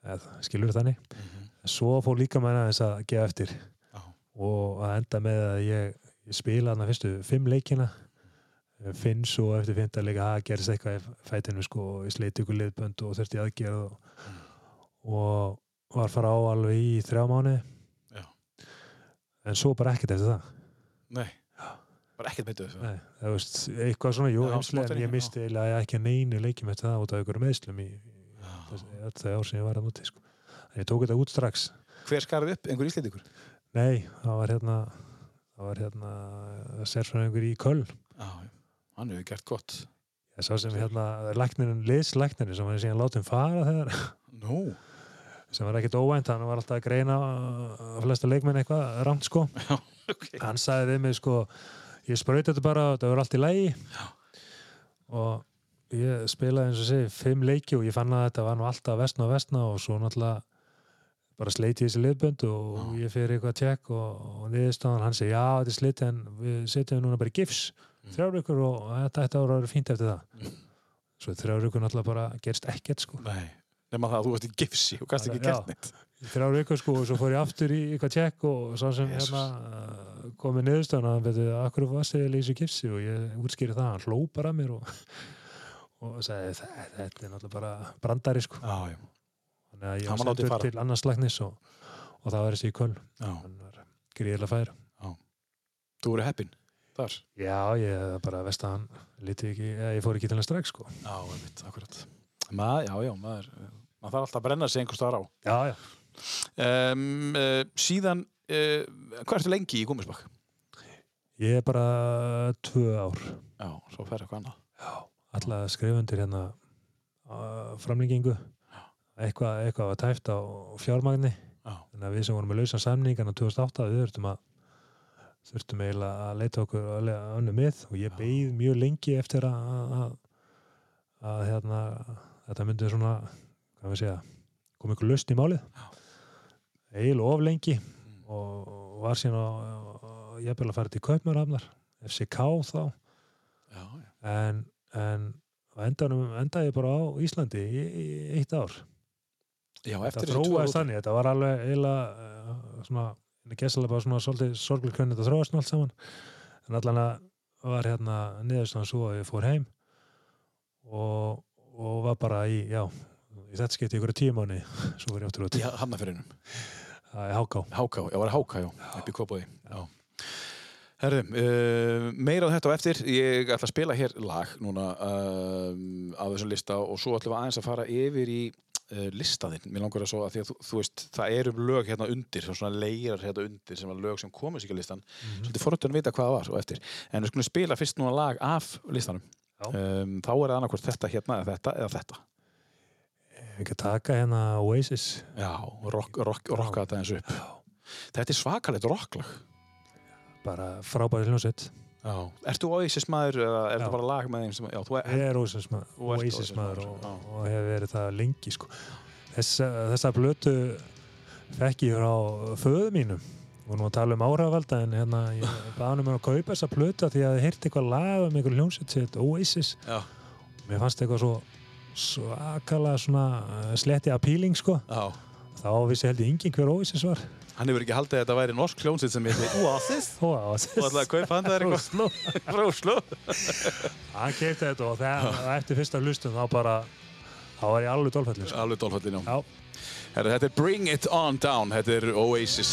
Eða, skilur þannig. Mhm. En Svo fór líka með þess að gefa eftir Já. og að enda með að ég, ég spila þarna fyrstu fimm leikina finn svo eftir fymta leika að gerist eitthvað í fætinu sko og ég sleiti ykkur liðbönd og þurfti aðgerð og, og var fara á alveg í þrjá mánuði Já. en svo bara ekkert eftir það Nei, bara ekkert meitu þessu. Nei, það veist, eitthvað svona, jú, Já, smottar en ég ekki, misti eiginlega ekki neinu leikjum eftir það út af ykkur meðslum í, Já. öll þau ár sem ég var að núti sko. en ég tók þetta út strax Hver skarði upp? Einhver íslendingur? nei, það var hérna það var hérna sérfræðingur í Já, já. hann hefur gert gott. ég sá sem hérna læknirinn, liðslæknirinn sem var síðan látið fara þegar Nú, sem var ekkert óvænt, hann var alltaf að greina að flesta leikmenn eitthvað ramt sko ok. hann sagði við mig sko ég sprauti þetta bara þetta verður allt í lægi og ég spilaði eins og segi fimm leiki og ég fann að þetta var nú alltaf vestna og vestna og svo náttúrulega bara sleiti þessi liðbönd og ég fyrir eitthvað tjekk og, og niðurstaðan hann segi já þetta er sliti en við setjum núna bara í gifs þrjár ykkur og þetta ætti að vera fínt eftir það svo þrjár ykkur náttúrulega bara gerst ekkert sko Nei, nema það að þú varst í gifsi og gæst ekki Já. gert neitt. þrjár vikur sko og svo fór ég aftur í eitthvað tjekk og svo sem Jesus. hérna uh, komið niðurstöðan að hann betur akkur varst ég að lýsa gifsi og ég útskýri það hann hló bara að mér og, og sagði "Þe- þetta er náttúrulega bara brandari sko Já, já. Þannig að ég var sendur til annars lagnis og, og það var þessi í köll já. hann var gríðilega fær Þú voru heppinn þar. já ég bara veist að hann lítið ekki, ég fór ekki til hann strax sko Já, einmitt, akkurat. Ma, já, já, maður, maður þarf alltaf að brenna sig einhver staðar á. já já Um, uh, síðan, uh, hvað ertu lengi í Gúmisbakk? ég er bara tvö ár Já, svo fer eitthvað annað. alltaf skrifundir hérna framlengingu eitthvað, eitthvað var tæft á fjármagni. Já, þannig að við sem vorum með lausan samningarna 2008 við þurftum að þurftum eiginlega að leita okkur önnu mið og ég beið mjög lengi eftir að, að, að hérna, þetta myndi svona segja, kom ykkur lausn í málið. Eiginlega of lengi og, og var síðan að ég byrja að fara til Kaupmannhafnar FCK þá. Já, já. en, en á endaði ég bara á Íslandi í, í eitt ár Já, eftir þróaðist ár. þannig, þetta var alveg eiginlega uh, svona, gæslega bara svona svolítið sorglega hvernig þetta þróaðist nú allt saman. En allan að var hérna niðurstaðan svo að ég fór heim og, og var bara í, já í þetta skipti ykkur tíu mánu svo var ég áttur út. Í er háká. Háká, já, var Háká, já, upp í Kópaði. Já. Herðum, uh, meira á þetta og eftir, ég ætla að spila hér lag núna um, af þessum lista og svo ætlum við aðeins að fara yfir í uh, listaðinn. Mér langar að svo að því að þú, þú veist, það eru lög hérna undir, svona leirar hérna undir sem var lög sem komið sér á listan. Svolítið forröndun vita hvað það var og eftir. En við skulum spila fyrst núna lag af listanum. Já. Um, þá er það annarkvort þetta hérna eða þetta eða þetta. Við ekki taka hérna Oasis Já, rock, rock, rocka þetta eins upp. Þetta er svakalegt rocklag. bara frábæri hljómsveit Já. Ertu Oasis maður eða er þetta bara lag með þeim sem, já, þú er, Ég er Oasis maður, Þú Oasis maður og, og hef verið það lengi sko. Þessa, þessa blötu fekk ég frá föðu mínum. Og nú tala um áhrifalda en hérna ég baði mér að kaupa þessa blötu því að ég heyrti eitthvað lag um einhver hljómsveit sitt Oasis. Já, mér fannst eitthvað svo svakalega uh, sletti appealing sko. Já. þá vissi held ég engin hver Oasis var Hann hefur ekki haldið að þetta væri norsk hljónsitt sem heiti Oasis Oasis og að kaupa hann það er eitthvað frá Oslo. hann keipti þetta og þegar, eftir fyrsta hlustum þá bara þá var ég alveg dólfællin sko. Alveg dólfallin, já. Já. Herra, þetta er Bring It On Down, þetta er Oasis.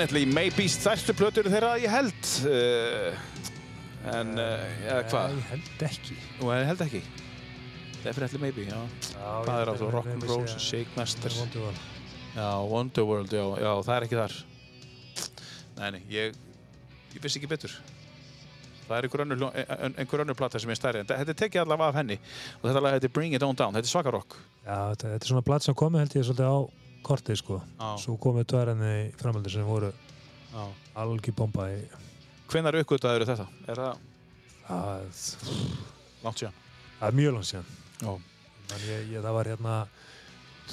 Definitely Maybe stærstu plötur þeirra ég held uh, en uh, eða hvað? Ég held ekki. Nú ég held ekki Definitely Maybe, já ég er á held þú? að Rock'n'Roll, Maybe sé- Shake Masters sé Wonderwall. Já, Wonderworld, já, já, það er ekki þar Nei, nei, ég ég vissi ekki betur Það er einhver ein- einhver önnur plata sem er stærri en þetta tekið allavega af henni og þetta lag heitir Bring It On Down, þetta er svaka rock Já, þetta, þetta er svona platt sem komið held ég svolítið á kortið sko. Já. Svo komið tværhenni í framhaldi sem voru algjör bomba í Hvenær uppgötaður þetta? Er það að, langt síðan? það er mjög langt síðan. Já. Man, ég, ég, það var hérna,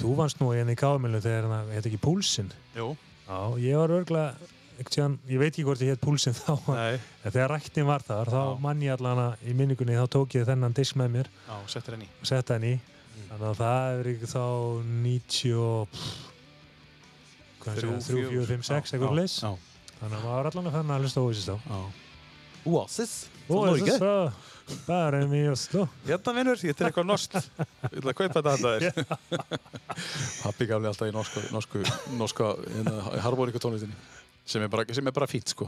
þú vannst nú hérna í kámilu þegar hérna, heit ekki Púlsinn. Jú. Já, ég var örgulega, tíðan, ég veit ekki hvort ég heit Púlsinn þá, Nei. en þegar ræktin var þar, þá Já. mann ég allan að í minningunni, þá tók ég þennan disk með mér Já, settir henni í. og setta henni í. Þannig að það er ekki þá 90 3, 4, 5, 6, Já, eitthvað fleis. Þannig að maður allan að fann að hlusta á Oasis þá. Já. Oasis? Ó, það er mjög stó. Hérna vinnur, ég til eitthvað norskt. Ég ætla að kaupa þetta handa þér. Pappi gaf mér alltaf í norsku, norsku, norska harmoníku tónlistinni. Sem er bara, sem er bara fínt, sko.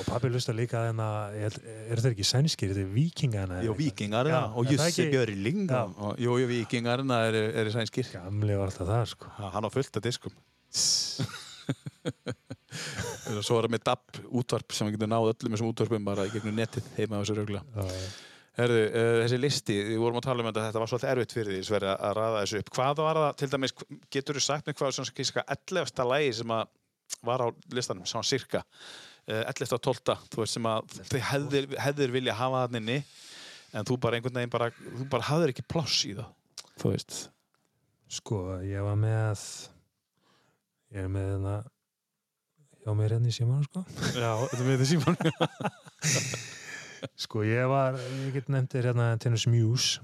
Og pappi hlusta líka að hérna, held- er þetta ekki sænskir, þetta er vikingana? Jó, vikingar, Já, og er Jussi Björling. Jú, vikingarna eru er sænskir. Gamli var alltaf það, sko. Ha, Hann á fullt af diskum. Svo er það með DAB útvarp sem getur náð öllum þessum útvarpum bara í gegnum netið heima á þessu raugla. Já, Herðu, uh, þessi listi, við vorum að tala um þetta, þetta var svolítið erfitt fyrir því Sverri að raða þessu upp. Hvað var það, til dæmis, getur þú sagt mér hvað svona kíska 11. lagi sem að var á listanum, var cirka uh, 11. og 12. þú veist sem að þið hefðir, hefðir vilja hafa það inni en þú bara einhvern veginn bara, þú bara hafðir ekki pláss í það, þú veist. Sko, ég var með, ég er með hérna, hjá mér hérna í síman, sko. Já, þetta með þetta síman. Sko, ég var, ég get nefndir hérna Tennis Muse,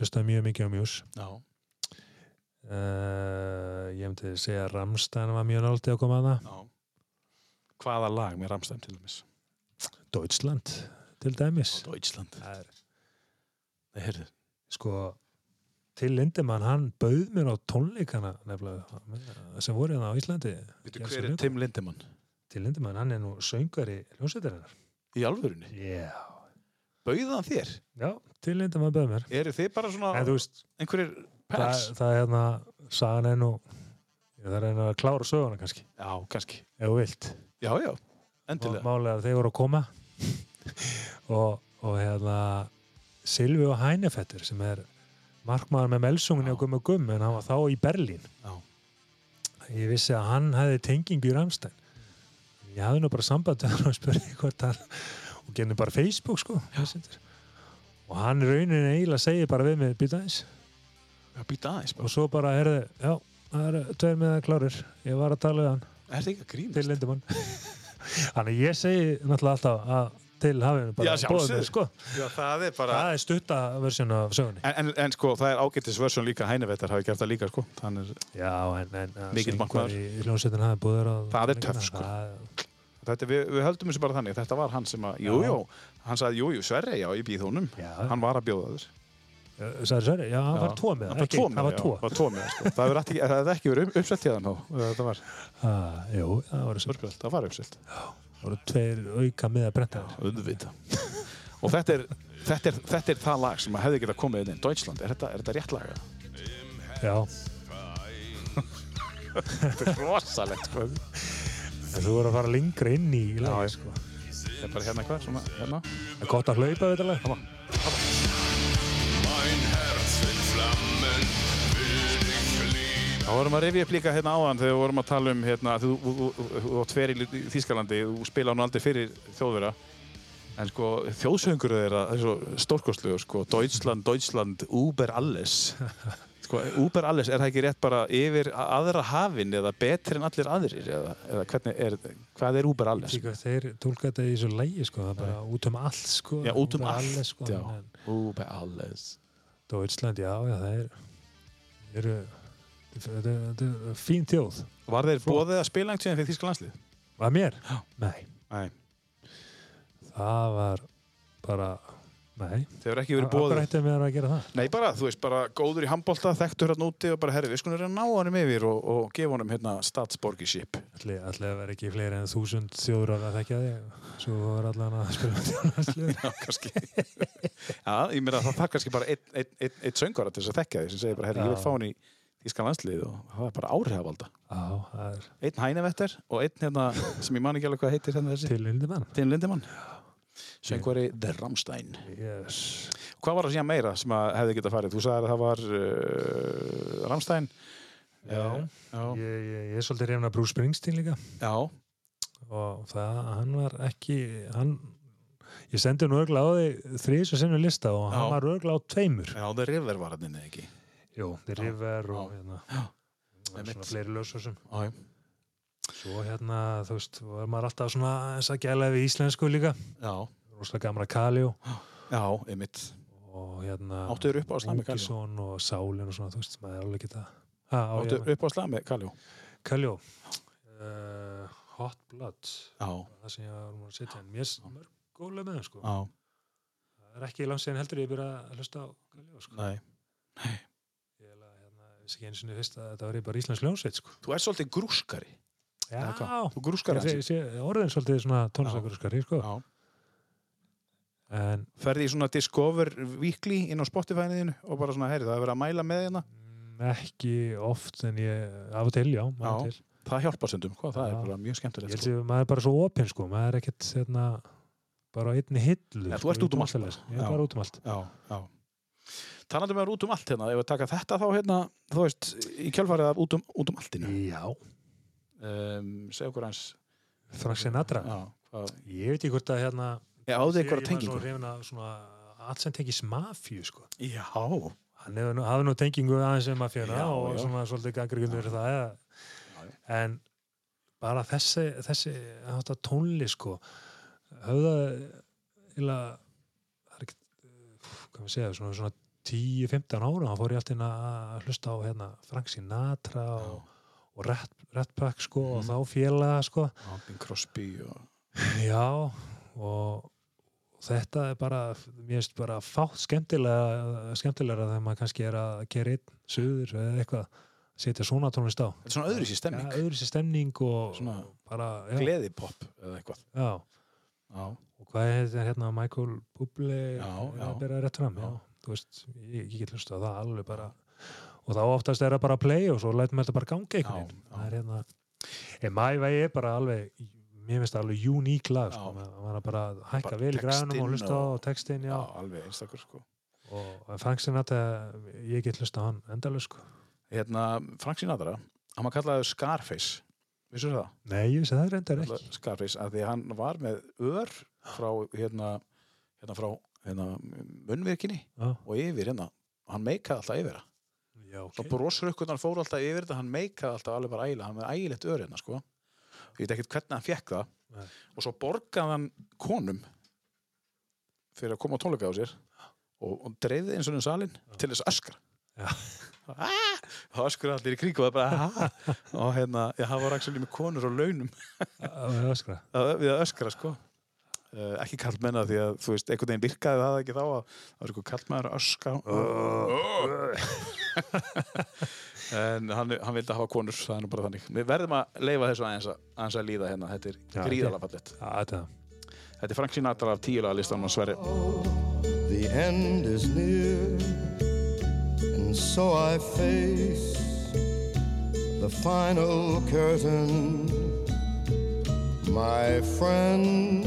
hlustaði mjög mikið á Muse. já, Uh, ég myndi segja að Rammstein var mjög náldið að koma að það. já. Hvaða lag með Ramstein til dæmis? Deutschland, til dæmis. Deutschland. Það er, Nei, heyrðu. sko, til Lindemann, hann bauð mér á tónleikana nefnilega, sem voru hérna á Íslandi. Gerðu hver er Tim Lindemann? Til Lindemann, hann er nú söngari hljómsveitarinnar. Í alvörunni? Já. Bauðan þér? Já, til Lindemann bauð mér. Eru þið bara svona einhverjir það, pers? það er hérna, sagan er nú, það er hérna að klára söguna kannski, Já, kannski. ef þú vilt. Já, já, endilega. Málega að þeir voru að koma og, og hérna Silvi og Hænefettur sem er markmaður með melsungunni Já. og gummi gummi en hann var þá í Berlín. Já. ég vissi að hann hefði tengingu í Ramstein ég hafði nú bara samband við hann og spurði hvort hann og genið bara Facebook sko og hann í rauninni eiginlega segir bara við mig býta aðeins. Og svo bara herði, já, það eru tveir með það klárir. Ég var að tala við hann. Er til Lindemann. Þannig ég segi náttúrulega alltaf að til hafinu bara mér, sko. Það er bara... það er stutta versjón af sögunni En, en, en sko, það er ágættis versjón líka Hænevettar hafi gert það líka, sko. Þannig, já, en, en markmaður. í hljómsveitin hafi búið að Það er töff, sko. það, þetta, við, við höldum þessu bara þannig. Þetta var hann sem að, jú, Já. jú, hann sagði, jú, jú, Sverri, já, ég býð honum. já, Hann var að bjóða þér. sagði Sverri, já, hann Já. var tvo með Hann var tvo með, sko. Það það hefði ekki verið upp- uppselt hérna ah, jú, það það var uppselt. Það voru tveir auka með að brenta Auðvita. Og þetta er, þetta, er, þetta er það lag sem að hefði getað komið inn. Deutschland, er þetta, er þetta rétt lag? já, Þetta er rosalegt, sko. þú voru að fara lengra inn í ég- sko. Það er bara hérna hvað, svona, hérna. það er gott að hlaupa þetta lag Þá vorum að rifja upp líka hérna áðan þegar við vorum að tala um hérna, þú, þú, átt fyrir í Þýskalandi, þú spila nú aldrei fyrir þjóðvera en sko þjóðsöngur þeirra það er svo stórkostlegur sko. Deutschland, Deutschland, Uber alles. Sko Uber alles, er það ekki rétt bara yfir aðra hafin eða betri en allir aðrir? Eða, eða hvernig er, hvað er Uber alles? Hvað þeir tólka þetta í svo lægi sko, það er bara út um allt sko, Já, út um Út allt, alles, sko, já. en Uber alles. Deutschland, já, já, það er eru þetta er- fín þjóð Var þeir bóðið að spila einhvern tíðan fyrir Þýska landslið? Var mér? Já. Nei, Nei, það var bara Nei, þeir eru ekki verið hvað bóðið ættum við að gera það? Nei, bara, þú veist, bara góður í handbólta, þekktur hérna úti og bara, herri, við skulum reyna að ná honum yfir og, og gefa honum hérna statsborgiship. Ætli, ætli að vera ekki fleiri en þúsund þjóður að þekka þig svo var allan að spila þjóðlandsliður Já, kannski. Já, ég meina það þarf kannski bara einn ein, ein, ein söngvara til þess að þekka því sem segir bara, herri, ég vil fá hann í Þískan landslið og það er bara það er Einn hænevetter og einn hérna, sem ég man ekki alveg hvað heitir hérna til Lindemann Tinn Lindemann. Söngvari The Rammstein. yes. Hvað var það síðan meira sem að hefði getað farið? Þú sagði að það var uh, Rammstein. Já. Já. Ég, ég, ég er svolítið reyna Bruce Springsteen líka Já. og það, hann var ekki hann, ég sendi nú örgla á því þrís og sinnum lista og Já. hann var örgla á tveimur Já, The River var hann inni, ekki? Jú, The River og hérna svona fleiri já. svo hérna, þú veist, var maður alltaf svona eins að gæla við íslensku líka. Já, rosalega gamla Kaljó já, einmitt. og hérna Áttuður upp á slami? Úkisson og Sálin og svona, þú veist, maður er alveg ha, á, Áttuður ég, upp á slami Kaljó? Kaljó uh, Hot Blood. Já, það sem ég var að setja en mér er mörg góðlega með þeim sko. Já, það er ekki langt síðan heldur ég byrja að hlusta á Kaljó sko. Nei. hérna, vissi ekki eins og fyrst að þetta var bara Íslands hljónsveit sko Þú ert svolítið grúskari. já? Þú grúskar ég, ég, ég, orðin svolítið svona tónlistakurskari sko en Ferði í svona Discover Weekly inn á Spotify-niðinu og bara svona, heyri, það er verið að mæla með hérna. mm, ekki oft en ég af og til, já, Já. til Það hjálpar sundum, hvað? Það er Já. bara mjög ég skemmtilegt. held Sko. að maður er bara svo opinn sko maður er ekkert hérna, bara einni hillu þú sko, ert út um allt ég er bara út um allt Já, já. Talandi með út um allt hérna, ef við taka þetta þá hérna, þú veist, í kjálfarið af út um, út um alltinu. já, Um, Segð okkur hans, Frank Sinatra já, hvað, ég veit ekki hvort að hérna ég áði ég- einhverja ég var tengingu. svo af svona allt sem tengis mafíu sko Já, hann hafði nú tengingu aðeins um mafíuna Já, og já. svona svolítið gangrigundur fyrir það ja. en bara þessi þessi þetta tónli sko höfða eða það er hvað maður segja, svona, svona 10-15 ára hann fór ég alltaf inn að hlusta á hérna, Frank Sinatra og, og Rat, Rat Pack sko Mhm. og þá félaga sko já, Bing Crosby og... Já, og þetta er bara, mér finnst bara fátt skemmtilega, skemmtilega þegar maður kannski er að gera einn suður eða eitthvað, setja svona tónlist á. Þetta er svona öðru sér stemning, Já, öðru sér stemning og Svona bara, gleðipopp eða eitthvað. já. Já, Og hvað er þetta hérna, Michael Bublé, að bera rétt fram, já. Já. Veist, ég, ég get hlusta á það alveg bara, og þá oftast er það bara að play og svo lætum við þetta bara ganga einhvern veginn. Það er hérna, en Way er bara alveg, mér finnst það alveg uník lag, sko, maður er bara að hækka Bara vel í textinn og hlusta á textin, já, já. alveg einstakur sko. og Frank Sinatra ég get hlusta á hann endalus sko. Hérna, Frank Sinatra, hann var kallaður Scarface, vissu það? nei, ég vissi það reyndar ekki Scarface, af því hann var með ör frá hérna, hérna frá hérna, munnvirkinni já, og yfir hérna, hann meikaði alltaf yfir það. já, Svo ok brosrukkurnar fóru alltaf yfir þetta, hann meikaði alltaf alveg bara ægilega, hann með ægilegt ör hérna, sko. Ég veit ekkert hvernig hann fekk það. Nei. Og svo borgaði hann konum fyrir að koma á tónleika á sér og, og dreifði eins og um salin til þess að öskra. Já. Ah! Það öskra allir í kring og það bara og hérna, já, það var actually með konur á launum Það öskra. að, við að öskra, sko. Uh, ekki kallt menna því að þú veist, einhvern veginn virkaði það ekki þá að það var eitthvað kallt menna að öskra en hann, hann vildi hafa konur það er nú bara þannig. Við verðum að leifa þessu aðeins að, aðeins að líða hérna, þetta er gríðalega fallett. Já, þetta Þetta er Frank Sinatra af tíulega listan og Sverri. The end is near, and so I face the final curtain. My friend,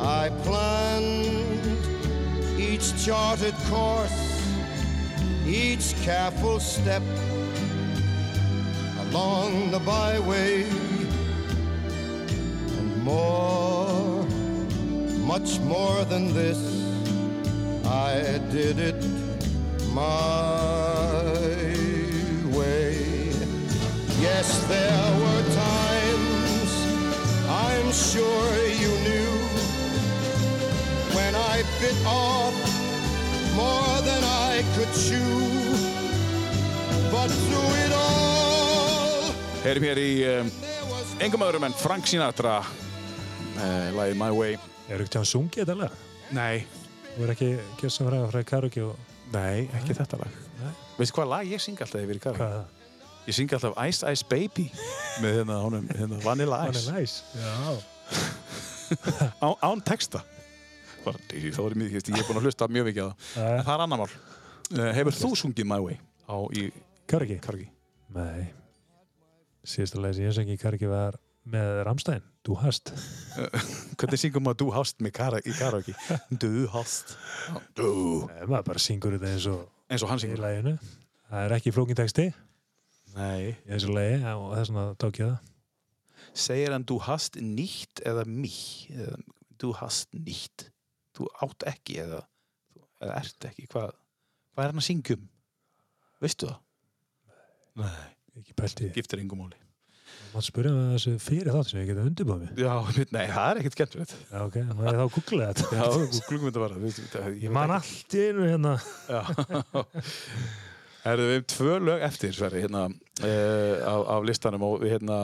I planned each charted course, each careful step along the byway, and more, much more than this, I did it my way. Yes, there were times I'm sure you bit off more than I could chew. But through it all, Heyrim hér í um, engum öðrum en Frank Sinatra uh, lagið My Way Er ekki hann sungið þetta lag? Nei, Þú er ekki gjössum fræða frá karaoke og nei, ekki þetta lag Nei. Veistu hvað lag ég syng alltaf yfir í karaoke? hvað er það? Ég syng alltaf Ice Ice Baby með hérna, honum, hérna Vanilla Ice er næs. Já. Á, án texta Bara, þá er ég mikið, ég er búinn að hlusta mjög mikið á það en það er annar mál uh, Hefur þú sungið My Way á í Karaoke? karaoke? Nei. Síðasta lagi sem ég söngi í karaoke var með Ramstein. Du hast. Hvernig syngum maður Du hast með kara, í karaoke? Du hast Du Nei, maður bara syngur þetta eins og eins og hann í syngur. Það er ekki flókin texti Nei í þessu lagi og þess vegna tók ég það. Segir hann du hast nicht eða eða du hast nicht þú átt ekki eða, eða ert ekki hvað, hvað er hann að syngjum veistu það? Nei, Ekki pælti. giftir engum máli Mátt spyrja með þessu fyrir þátt sem ég geta undirbúið mig. Já, nei, það er ekkert skemmtilegt Já, ok. Má ég þá að googla þetta? Já, glungum þetta bara Ég man allt í einu hérna. Herðu við um tvö lög eftir Sverri, hérna, uh, af, af listanum og við hérna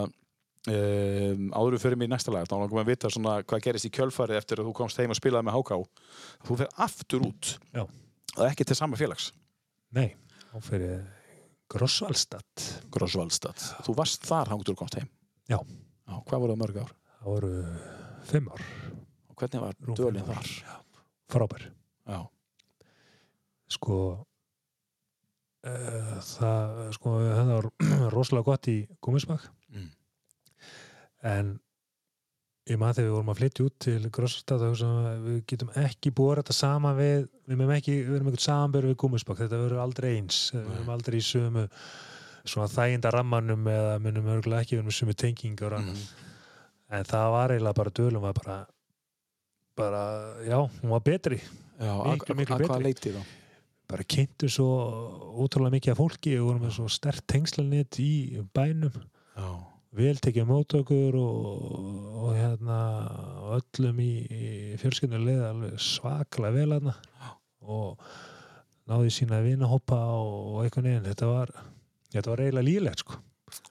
um, áður við fyrir mig í næsta lag þá langum við að vita svona hvað gerist í kjölfarið eftir að þú komst heim og spilaði með HK þú fer aftur út Já. og ekki til sama félags Nei, þá fyrir Grossvallstadt. Grossvaldstad, þú varst þar hangtur og komst heim Já. Já, hvað voru það mörg ár? Það voru fimm ár. Og hvernig var dölinn þar? Frábær. Já, Sko, uh, það, sko, var rosalega gott í Gúmisbakk. En ég maður þegar við vorum að flytja út til þá hugsaðum við getum ekki búið þetta sama við, við meðum ekki, við erum ekkert samanbyrð við Gúmisbakk, þetta verður aldrei eins. Við erum aldrei í sömu svona þæginda rammanum eða munum örgulega ekki við erum í sömu tengingar mm. en það var eiginlega bara dölum var bara, bara já, hún var betri. Já Miklu, miklu að hvað betri. leiti þá? bara kynntu svo ótrúlega mikið af fólki og vorum með svo stert tengslanit í bænum. Já, vel tekið mót okkur og, og hérna öllum í, í fjölskyldinu leið alveg svaklega vel aðna og náði sína vinahoppa og, og einhvern veginn þetta var, þetta var eiginlega lílegt sko.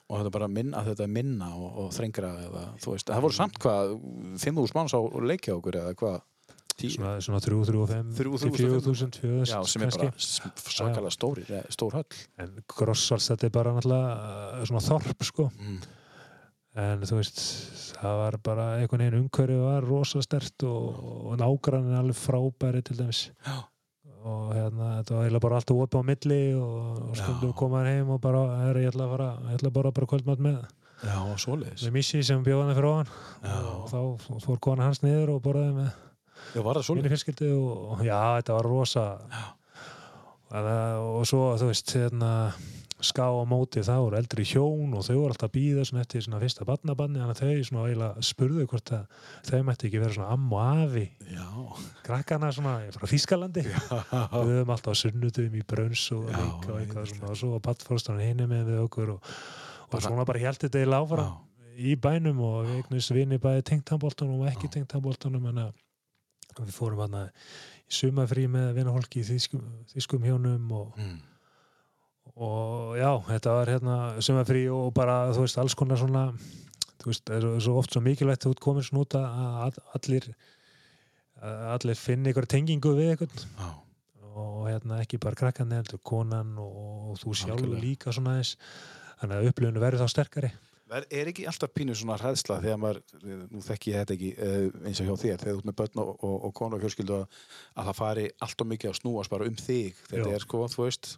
og þetta er bara minna, þetta er minna og, og þrengra eða þú veist, það voru samt hvað 5.000 manns á leikja okkur eða hvað? Svona, svona 3, 3 og 5 Þrjú, til þrjú, 4.000 4.000 já, sem er bara svakalega stóri, stór höll. En Grossvals þetta er bara náttúrulega uh, svona þorp sko. Mm. En þú veist það var bara einhvern veginn umhverfið var rosa stert og, og nágrannin alveg frábæri til dæmis. Já. og hérna þetta var eiginlega bara alltaf opið á milli og, og stundum Já. komaði heim og bara er, ég ætla að fara, ég ætla borða bara kvöldmatt með. Já, svoleiðis. Með Missi sem bjóði hann fyrir ofan. Já. og þá fór kona hans niður og borðaði með Já, það minni fjölskyldu og, og já, þetta var rosa. Og, og svo þú veist hérna ská á móti það voru eldri hjón og þau voru alltaf að býða svona eftir svona fyrsta barnabanni þannig að þau svona eiginlega spurðu hvort að þau mætti ekki vera svona amm og afi. Já, krakkana svona frá Þískalandi við höfum alltaf sunnutum í brönns og Já, leika og eitthvað svona og svo var pattfórstan hinni með við okkur og, og Bara- svona bara held þetta í láfara í bænum og við eignast vini bæði tengt handbóltanum og ekki tengt handbóltanum en við fórum hann í sumafrí með vinahólki í þýskum hjónum og, mm. Og já, þetta var hérna sumafrí og bara, þú veist, alls konar svona þú veist, það er svo oft svo mikilvægt þú ert komin svona út að allir allir finni ykkur tengingu við ykkur já, og hérna ekki bara krakkandi heldur konan og, og þú sjálfur Algjörlega. líka svona eins þannig að upplifinu verður þá sterkari Er, er ekki alltaf pínu svona hræðsla þegar maður, nú þekki ég þetta ekki uh, eins og hjá þér, þegar þú ert með börn og, og, og konu og fjölskyldu að, að það fari allt og mikið að snúast bara um þig þetta Já. er sko, þú veist.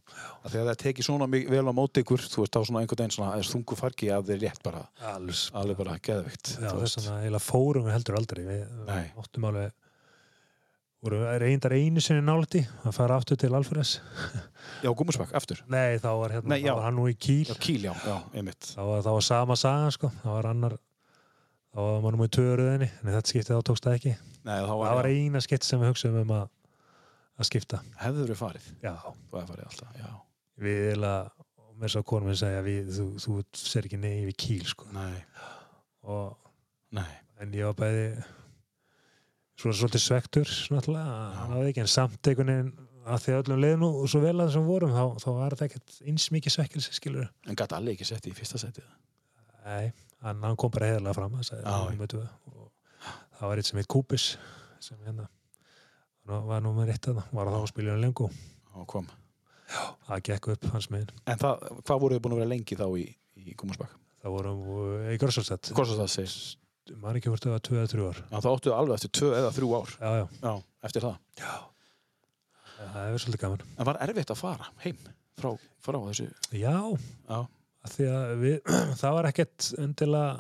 Að þegar það tekið svona vel á móti ykkur þú veist, þá svona einhvern veginn svona þungu fargi af þeir rétt bara, alls. Alveg bara geðvikt Já, þess vegna eiginlega fórum við heldur aldrei. Við Nei. áttum alveg voru reyndar einu sinni nálætti að fara aftur til Alfreðs. Já, gúmusbakk, aftur? Nei, þá var, hérna, Nei, þá var hann nú í Kíl. Já, kíl, já, já, einmitt. Þá var, var sama sagan sko. Þá var annar þá var maður númer töruðinni en þetta skiptið þá tókst það ekki. Nei, þá það var, var já, eina skipt sem við hugsaðum um að, að skipta. Hefður við farið? Já, þú hefur farið alltaf, já. Við eiginlega og mér svo konum við segja við, þú, þú ser ekki nei við Kíl sko. Nei, og, nei, en ég var bæði svona svolítið svektur náttúrulega, hann hafði ekki en samt einhvern veginn að því að öllum leið nú svo vel að þessum vorum þá, þá var þetta ekkert eins mikið svekkilsi skilur en gæti allir ekki sett í fyrsta setið Nei, hann, hann kom bara heiðarlega fram það sagði Já. tvö og það var eitt sem heit Kúpis sem hérna nú- var númer eitt að það, var þá að spila lengu og kom. Það gekk upp hans megin. En það, hvað voruð þið búin að vera lengi þá í, í gúmusbakk? það vorum í það segir? Maður ekki hvort það var tvö eða þrjú ár. Já, það áttuðu alveg eftir tvö eða þrjú ár. Já, já, Já, eftir það. Það er svolítið gaman. En var erfitt að fara heim frá, frá þessu? Já, Já, að að við, það var ekkert endilega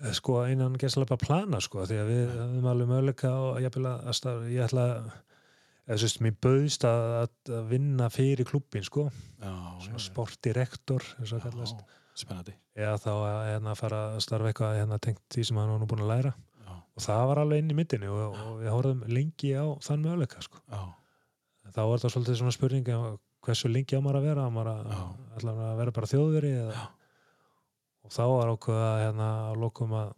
eh, sko einan gæslega bara plana sko því að við höfum alveg möguleika og ég, að ég ætla eða sérst, mér bauðst að, að- að vinna fyrir klubbin sko. Já, svona sportdirektor eins og það kallast. já, spennandi. Eða þá að hérna, fara að starfa eitthvað hérna, tengt því sem hann var nú búin að læra. Já, og það var alveg inn í myndinni og, og við horfðum lengi á þann möguleika sko. já, þá var það svolítið svona spurning um hversu lengi á maður að vera maður að, Já. að vera bara þjóðveri eða, og þá var ákveða hérna að lokum að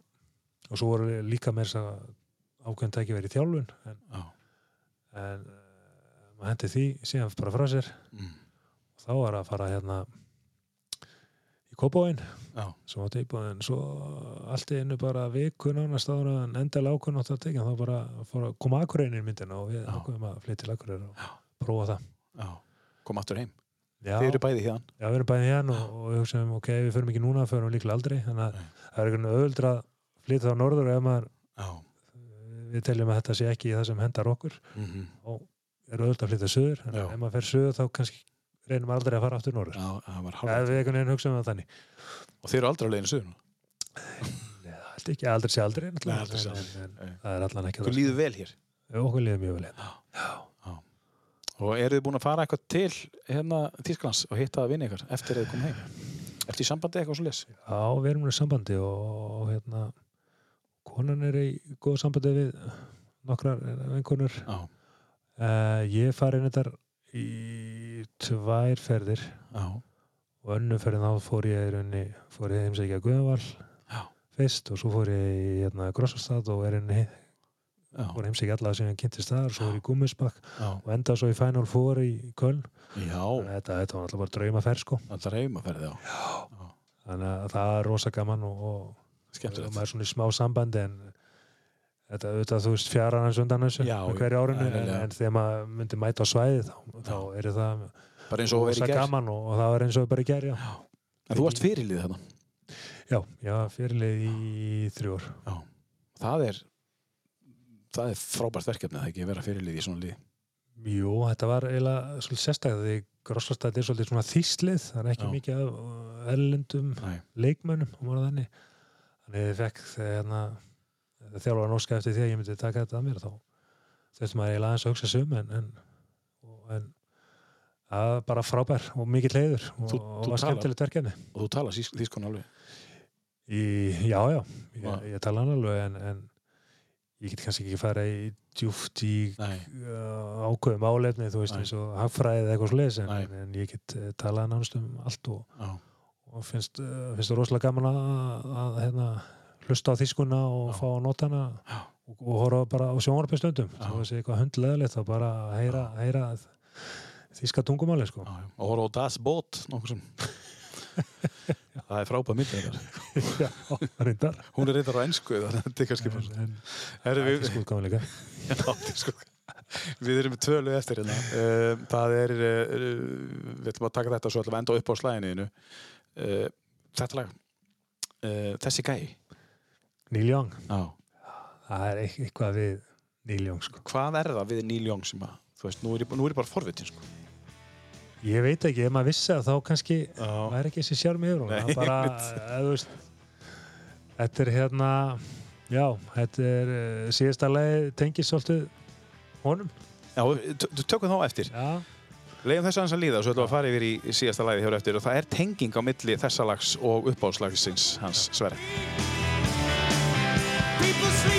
og svo voru líka meira þess að ákveðin tæki verið í þjálfun en, já. en uh, maður hendi því síðan bara frá sér. Mm. og þá var að fara hérna Kópóin Já, sem var tilbúin svo allt í einu bara viku nánast ára en endalega ákveðin átt að tekja þá bara að koma akureynin í myndina og við Já. ákveðum að flytja til akureyri og prófa það. Já. Kom aftur heim. Já, Þið eru bæði hérna já, við erum bæðið hérna og, og við hugsaum, ok, við förum ekki núna, förum líklega aldrei þannig að það er einhvern öðuldra að flytja þá norður ef maður, Já. við teljum að þetta sé ekki það sem hendar okkur. Mm og er öðuldra að flytja söður en Já. ef maður fer söður þá kannski reynum aldrei að fara aftur norður. Við einhvern veginn hugsaum það þannig. Og þið eru aldrei á leiðinu held ekki, aldrei sé aldrei það er allan ekki Hvað líður vel hér? Okkur líður mjög vel hérna. Og eru þið búin að fara eitthvað til hérna Þýsklands og hitta að vinna ykkar eftir að þið kom heim? Eftir sambandi eitthvað svo les? Já, við erum með sambandi og, og hérna konan er í góð sambandi við nokkrar vinkonur. Uh, ég farið þetta í tvær ferðir. Já, og önnu ferðin þá fór ég í rauninni fór ég heimsækja Guðavall Já. fyrst og svo fór ég í hérna, Grossastad og er henni já, fór heimsækja alla sem ég kynntist þar svo er ég í Gummisbakk já, og enda svo í Final Four í Köln. Já, þetta, þetta var alltaf bara draumaferð sko. Alltaf reymaferði, já, þannig að það er rosa gaman og, og, maður er svona í smá sambandi en þetta auðvitað þú veist fjara hans undan þessu hverju árinu en, eðlilega. en þegar maður myndi mæta á svæði þá, þá er það Bara eins og verið gaman og, og það var eins og bara í gerð já. En þú varst fyrirlið þarna. já, já, fyrirlið í þrjú ár Já. Það er, það er frábært verkefni að ekki vera fyrirlið í svona liði. Jú, þetta var eiginlega svolítið sérstaklega því Grossastad er svolítið svona þýslið það er ekki Já. mikið af erlendum Nei. leikmönnum og var þannig þannig að ég þjálfur nóska eftir því að ég myndi taka þetta að mér þá þurfti maður eiginlega aðeins að hugsa sig um en, en, en var bara frábær og mikill heiður og, Þú- og þú var skemmtilegt verkefni Og þú talar þýskon alveg. í, Já, já, Já. ég, ég tala hann alveg en, en ég get kannski ekki fara í djúft í uh, ákveðum álefni þú veist Nei. eins og hagfræði eða eitthvað sliðis en, en, en ég get uh, talað nánast um allt og, Já. og finnst, uh, finnst rosalega gaman að, að hérna, hlusta á þýskuna og fá að nota hana og, og horfa bara á sjónvarpi stundum. Þá er þessi eitthvað hundleðilegt þá bara að heyra, heyra þýska tungumáli sko. Og horfa á Das Boot, það er frábæð þetta. já, reyndar. Hún er reyndar á ennsku, að þetta er kannski sko, líka. Já, þetta er sko Við erum með tvölu eftir hérna. Uh, Það er uh, Við ætlum að taka þetta og svo ætlum við að enda upp á slæðinu Þetta lag. Þessi gæi Neil Young, Já. það er eit- eitthvað við Neil Young sko. hvað er það við Neil Young sem að þú veist, nú er ég, nú er ég bara forvitin sko. Ég veit ekki, ef maður vissi það þá kannski Já. væri ekki þessi sjálf með hún. Nei, Það er bara, þú veist, þetta er hérna, já, þetta er uh, síðasta leið tengis svolítið honum. Já, t- tökum þá eftir Já, leiðum þess aðeins að líða og svo ætlum við að fara yfir í síðasta lagið hér eftir og það er tenging á milli þessa lags og uppáðslagsins hans Sverre people sleep.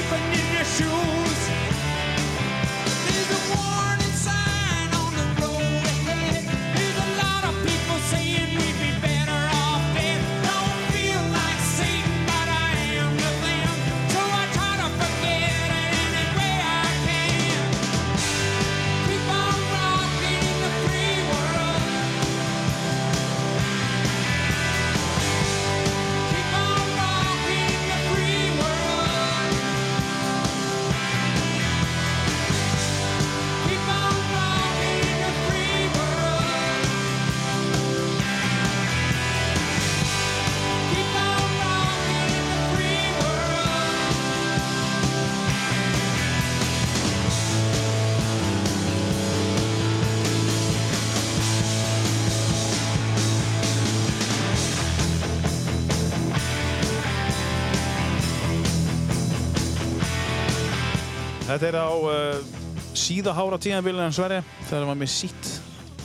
Síðahára tíðanbílun en Sverre þegar hann var með sítt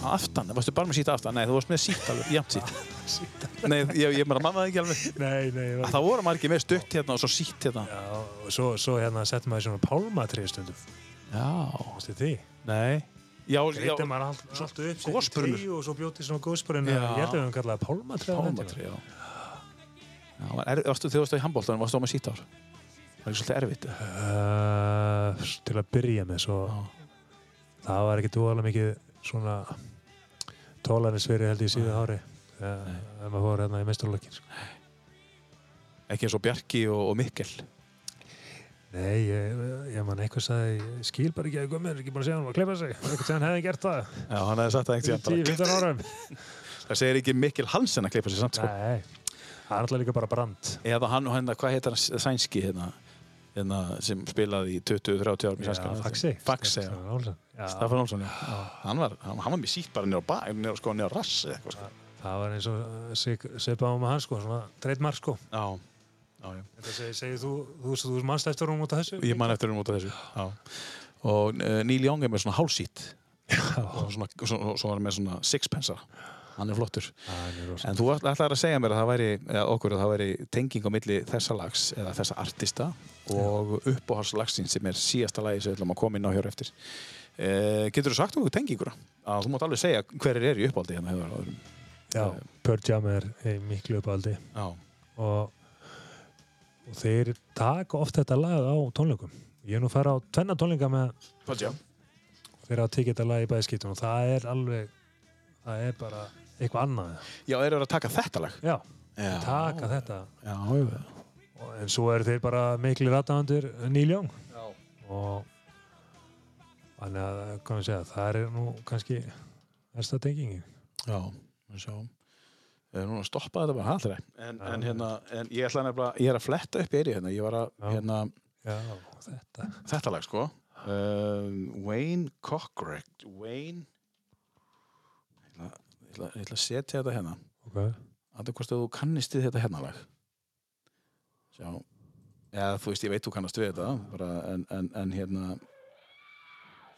aftan, varstu bara með sítt aftan? Nei, þú varst með sítt alveg, jafn sítt Nei, ég, ég bara mannaði ekki alveg nei, nei. var- Það voru margir með stutt hérna og svo sítt hérna Já, og svo, svo hérna settum maður svona pálmatrið stundum. Já, Vistu því? nei Já, já, Heitir maður allt, allt upp, tré og svo bjóti svona góðspurinn. Ég held að við höfum kallað pálmatrið. pálmatri, já þú varstu í handbóltanum, varstu á með sítt ár Það er svolítið erfitt. Uh, til að byrja með svo það var ekki dvoðalega mikið svona tólanisveri held ég síðu ári ef maður fór hérna í mesturlökin sko. Ekki eins og Bjarki og, og Mikkel? Nei, ég, ég man eitthvað sagði skil bara ekki að gömur, er ekki búin að segja hann að kleipa sig. Eitthvað sem hann hefði gert það. Já, hann hefði sagt það. 10-15 árum. Það segir ekki Mikkel Hansen að klippa sér samt sko. Nei, það er alltaf líka bara brand. Eða hann og hérna, hvað heitir hann sænski hérna, hérna sem spilaði í 20-30 árum í sænska Faxi já já. Staffan Olsson, já. Hann var, hann, hann var með sítt bara nýra á sko, á rass eða eitthvað sko. Það var eins og svipaðum með hann sko, svona trademark sko Já, já. Þetta segir, segir þú, þú, þú, þú mannst eftir hún út af þessu? Ég man eftir hennum út af þessu. Já. Og uh, Neil Young er með svona hálsít og svo, var hann með svona sixpensara. Hann er flottur. Það er rosa. En þú ætlaði að segja mér að það væri, okkur, að það væri tenging á milli þessa lags eða þessa artista og uppáhalslagsinn sem er síðasta lagi sem við ætlum að koma inn á hér eftir. Uh, getur þú sagt okkur tenginguna? Að þú mátt alveg segja hverir eru í uppáldi hérna hefur öðrum. Já, Pearl Jam er miklu uppaldi Já. og, og þeir taka oft þetta lag á tónleikum. Ég er nú að fara á tvenna tónleika með Hvað já? þeir að tekja þetta lag í bæðskiptum og það er alveg, það er bara eitthvað annað. Já, eru að taka þetta lag? Já, Já. taka þetta. Já, já. Og- En svo eru þeir bara Neil Young Já. og þannig að, hvað við segja, það er nú kannski versta tengingin. Já, við sjáum. Við erum núna að stoppa þetta bara allra. En, en hérna, en ég ætla nefnilega, ég er að fletta upp í eyri hérna. Ég var að, Já. hérna, Já, þetta. þetta lag sko. Um, Wayne Cochran. Wayne, ætla, ég ætla, að setja þetta hérna. Ok. Það er hvort að þú kannist þetta hérna lag. Sjá. Já, þú veist, ég veit þú kannast við þetta, bara, en, en, en hérna,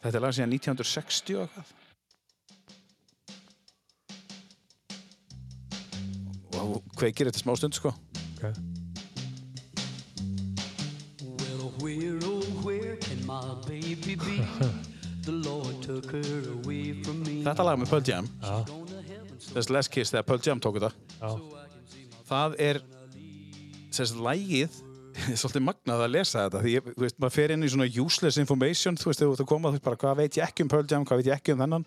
þetta er lag síðan 1960 og eitthvað. Og kveikir þetta smá stund, sko. Ok. Well, where, oh, where can my baby be? the Lord took her away from me. Þetta lag með Pearl Jam, so þess Les Kiss þegar Pearl Jam tók þetta, það er þess lægið svolítið magnað að lesa þetta því ég, þú veist, maður fer inn í svona useless information þú veist, þú ert að koma, þú veist bara, hvað veit ég ekki um Pearl Jam, hvað veit ég ekki um þennan?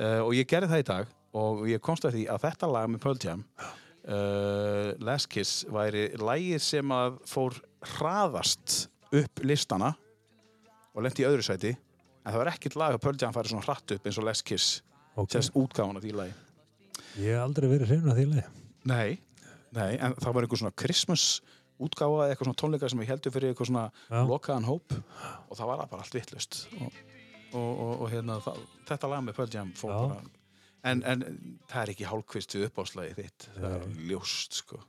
Uh, og ég gerði það í dag og ég komst að því að þetta lag með Pearl Jam uh, Last Kiss væri lægið sem að fór hraðast upp listana og lendi í öðru sæti. En það var ekkert lag að Pearl Jam færi svona hratt upp eins og Last Kiss ok. sérst útgáfan af því lagi Ég hef aldrei verið hrifin að því leið. Nei, Nei, en það var einhver svona Christmas útgáfa eða eitthvað svona tónleika sem ég heldur fyrir eitthvað svona Já. lokaðan hóp og það var bara allt vittlust og, og, og, og hérna, það, þetta lag með Pearl Jam fór Já. bara en, en það er ekki hálfkvist við uppáðslagi þitt það er Nei. ljóst sko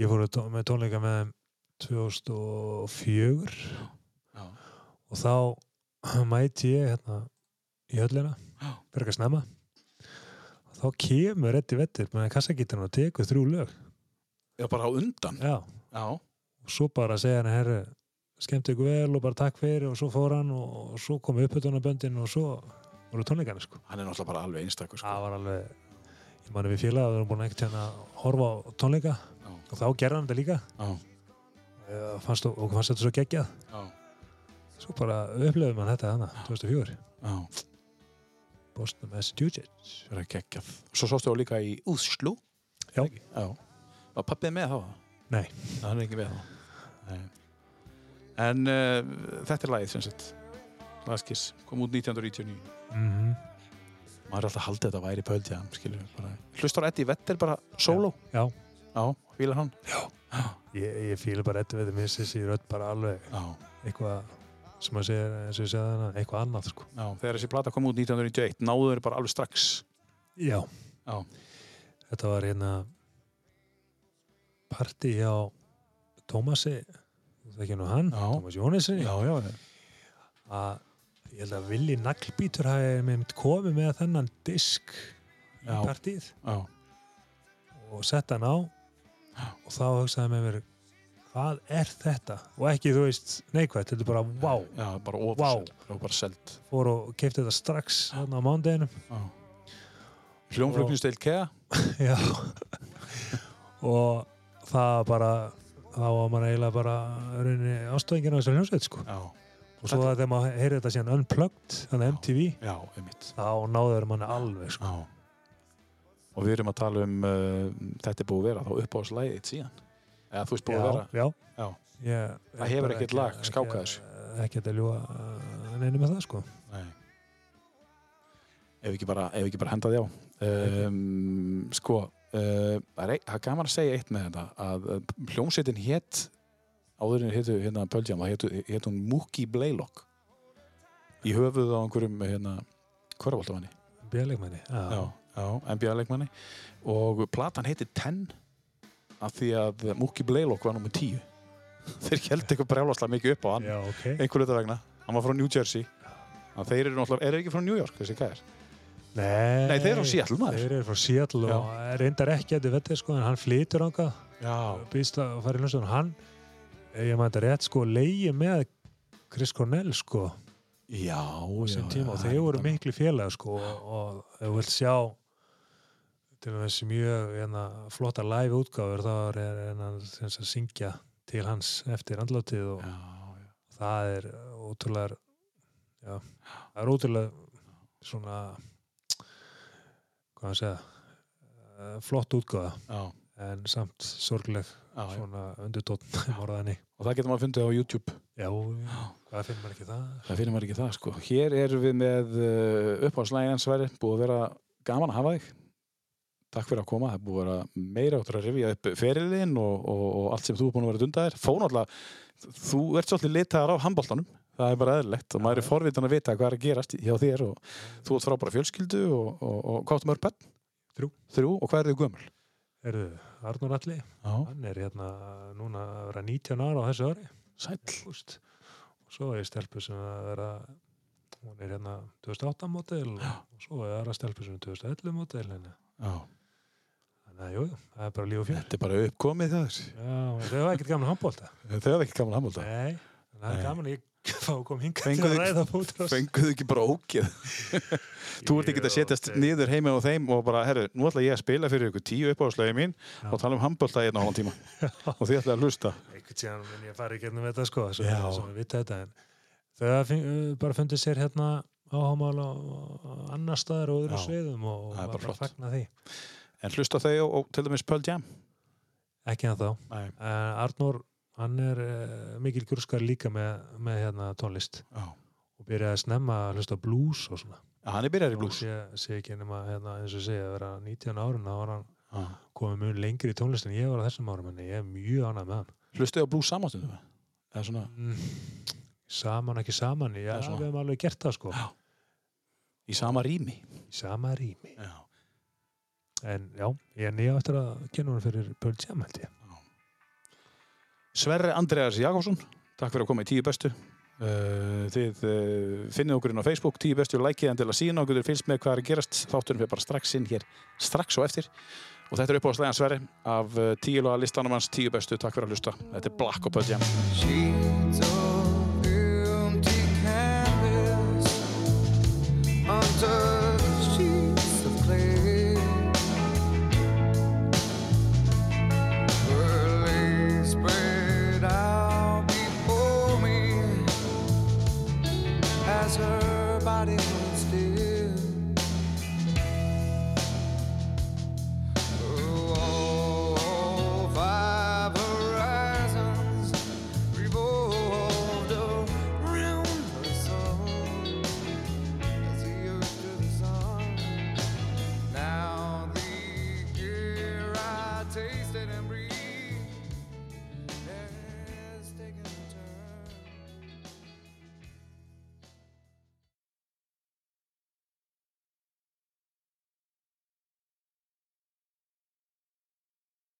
Ég fór tó- með tónleika með þeim 2004 Já, og þá mæti ég hérna í höllina Já. fyrir ekki að snemma þá kemur Reddi Vettir með kassagítarinn og tekur þrjú lög. Já bara á undan. Já. Já, og svo bara segja hann herru, skemmt ykkur vel og bara takk fyrir. Og svo fór hann og, svo kom uppötunarböndin og svo voru tónleikarnir sko. Hann er náttúrulega bara alveg einstakur sko. það var alveg ég manni við félag við erum búin ekkert hérna að horfa á tónleika. Já. og þá gerði hann þetta líka. Eh, fannst, og fannst þetta svo geggjað. Svo bara upplöfum hann þetta hana 2004 já Boston, Massachusetts. Það er geggjað. Svo sástu þú líka í Úslu Já. Já. Var pappið með þá? Nei. Það er ekki með þá. Nei. En uh, þetta er lagið sem sagt. Laskis kom út 1999 mm maður er alltaf haldið að þetta væri bara. Hlustar Eddie Vedder bara solo? Já. já. Fílar hann? Ég, ég fíla bara þetta við þetta missis í rödd bara alveg já, eitthvað sem að segja eins og ég segja hana eitthvað annað sko. Já þegar þessi plata kom út 1991 náðu þeir bara alveg strax. Já, já, þetta var hérna partí hjá Tómasi það ekki nú hann, Já. Tómas já, að ég held að Willi Naglbítur hafi með mitt komið með þennan disk í partíð já, og sett hann á og þá hugsaði með mér hvað er þetta? Og ekki, þú veist, neikvægt, þetta er bara, vá, já bara wow. bara selt fór og keipti þetta strax þarna á mándeginum. hljónflugninsdeil Kea Já. og það bara, þá var maður eiginlega bara ástöðingin á þessar hljómsveit, sko. já, Og svo að þegar maður heyrði þetta síðan unplugged, þannig Já. MTV, já, einmitt þá náður manni alveg, sko. já. og við erum að tala um uh, þetta er búið að vera þá uppáðslægið þitt síðan eða þú veist búið að vera já. Ég, Það hefur ekkert lag skákað ekki- þessu. Ekkert að ljúa uh, neinu með það, sko. Nei. Ef ekki bara, bara henda því á. Um, sko, uh, það er, gaman að segja eitt með þetta að uh, hljómsveitin hétt áðurinn héttu hérna Pöldjám, það hétt hún Mookie Blaylock í höfuð á einhverjum hérna já, já, NBA-leikmanni og platan heitir Ten af því að Mookie Blaylock var nummið 10 þeir held eitthvað brjálvarslega mikið upp á hann Já, ok. einhver hluta vegna, hann var frá New Jersey. Að þeir eru náttúrulega, eru ekki frá New York þessi gæðir? Nei, Nei, þeir eru á Seattle maður. Þeir eru frá Seattle Já. og reyndar ekki að þið veitir sko, en hann flytur ánga, býst að fara í hljómsveitin. Hann, ég maður þetta rétt, sko, leiði með Chris Cornell, sko, já, já, tíma. og já, þeir voru þetta- miklu félag, sko, og, og ef þú vilt sjá til þessi mjög hérna, flotta live útgáfur, þá er hann að syngja til hans eftir andlátið og Já, já, það er ótrúlega já, það er ótrúlega svona hvað að segja eh, flott útgáða já, en samt sorgleg svona morðaðinni Og það getur maður fundið á YouTube. Já, hvað finnir maður ekki það? Það finnir maður ekki það, sko. Hér erum við með uppáhaldslægin Sverri, búið að vera gaman að hafa þig Takk fyrir að koma, það er búið að vera meira áttur að rifja upp ferilinn og, og, og allt sem þú er búin að vera dundaðir Fó náttúrulega, þú ert svolítið litaðar á handbóltanum Það er bara eðlilegt. Og maður er forvitan að vita hvað er að gerast hjá þér og þú ert frábæra fjölskyldu og, og, og hvað áttu mörg bönn? Þrjú. Þrjú. Og hvað er þið gömul? Erðu, Arnur Alli, Já, hann er hérna núna að vera 19 ára á þessu ári. Úst. og svo er ég stelpu sem að vera hún er hérna 2008 mótel og svo er aðra stelpu sem er 2011 mótel hérna. Þannig að jú, það er bara líf og fjör þetta er bara uppkomið það Já, þau hafa ekkert gaman handbólta. Þau hafa ekki gaman handbólta Nei, en það er gaman að ég fá að koma hingað til að ræða fótros. Fenguðu ekki bara ógeð Þú ert ekki að setjast niður heima á þeim og bara, herru, nú ætla ég að spila fyrir ykkur tíu uppáðslögi mín Já. og tala um handbólta í einn og hálfan tíma og þið ætla að hlusta Einhvern tíðan mun ég í gennum þetta sko, þetta. En þau hafa bara hérna áhámál á á annar staðar og öðru Já. sviðum og Það er var bara bara flott. fagna því. En hlusta þau og, og til dæmis Pearl Jam Ekki að þá. Uh, Arnór, hann er uh, mikil grúskar líka með, með hérna tónlist Já. og byrjaði að snemma að hlusta blues og svona. Hann er byrjar í blues sé, sé ekki nema hérna, eins og segja að vera 19 árin þá var hann Já. komið mjög lengri í tónlistin en ég var á þessum árum en ég er mjög ánægð með hann Hlustuðu á blues? Eða svona mm, saman ekki saman já, svona- við hefum alveg gert það sko Já. í sama rými? í sama rými Já. En já, ég er nýja eftir að kynna hann fyrir Pearl Jam held ég Sverre Andreas Jakobsson, takk fyrir að koma í tíu bestu. Uh, þið uh, finnið okkur inn á Facebook, tíu bestu, lækið en til að sína okkur, fylgst með hvað er gerast. Þátturinn fyrir bara strax inn hér, strax og eftir. Og þetta er upp á slæðan Sverre af uh, tíu laga listanum hans, tíu bestu, takk fyrir að hlusta. Þetta er Black og Pearl Jam.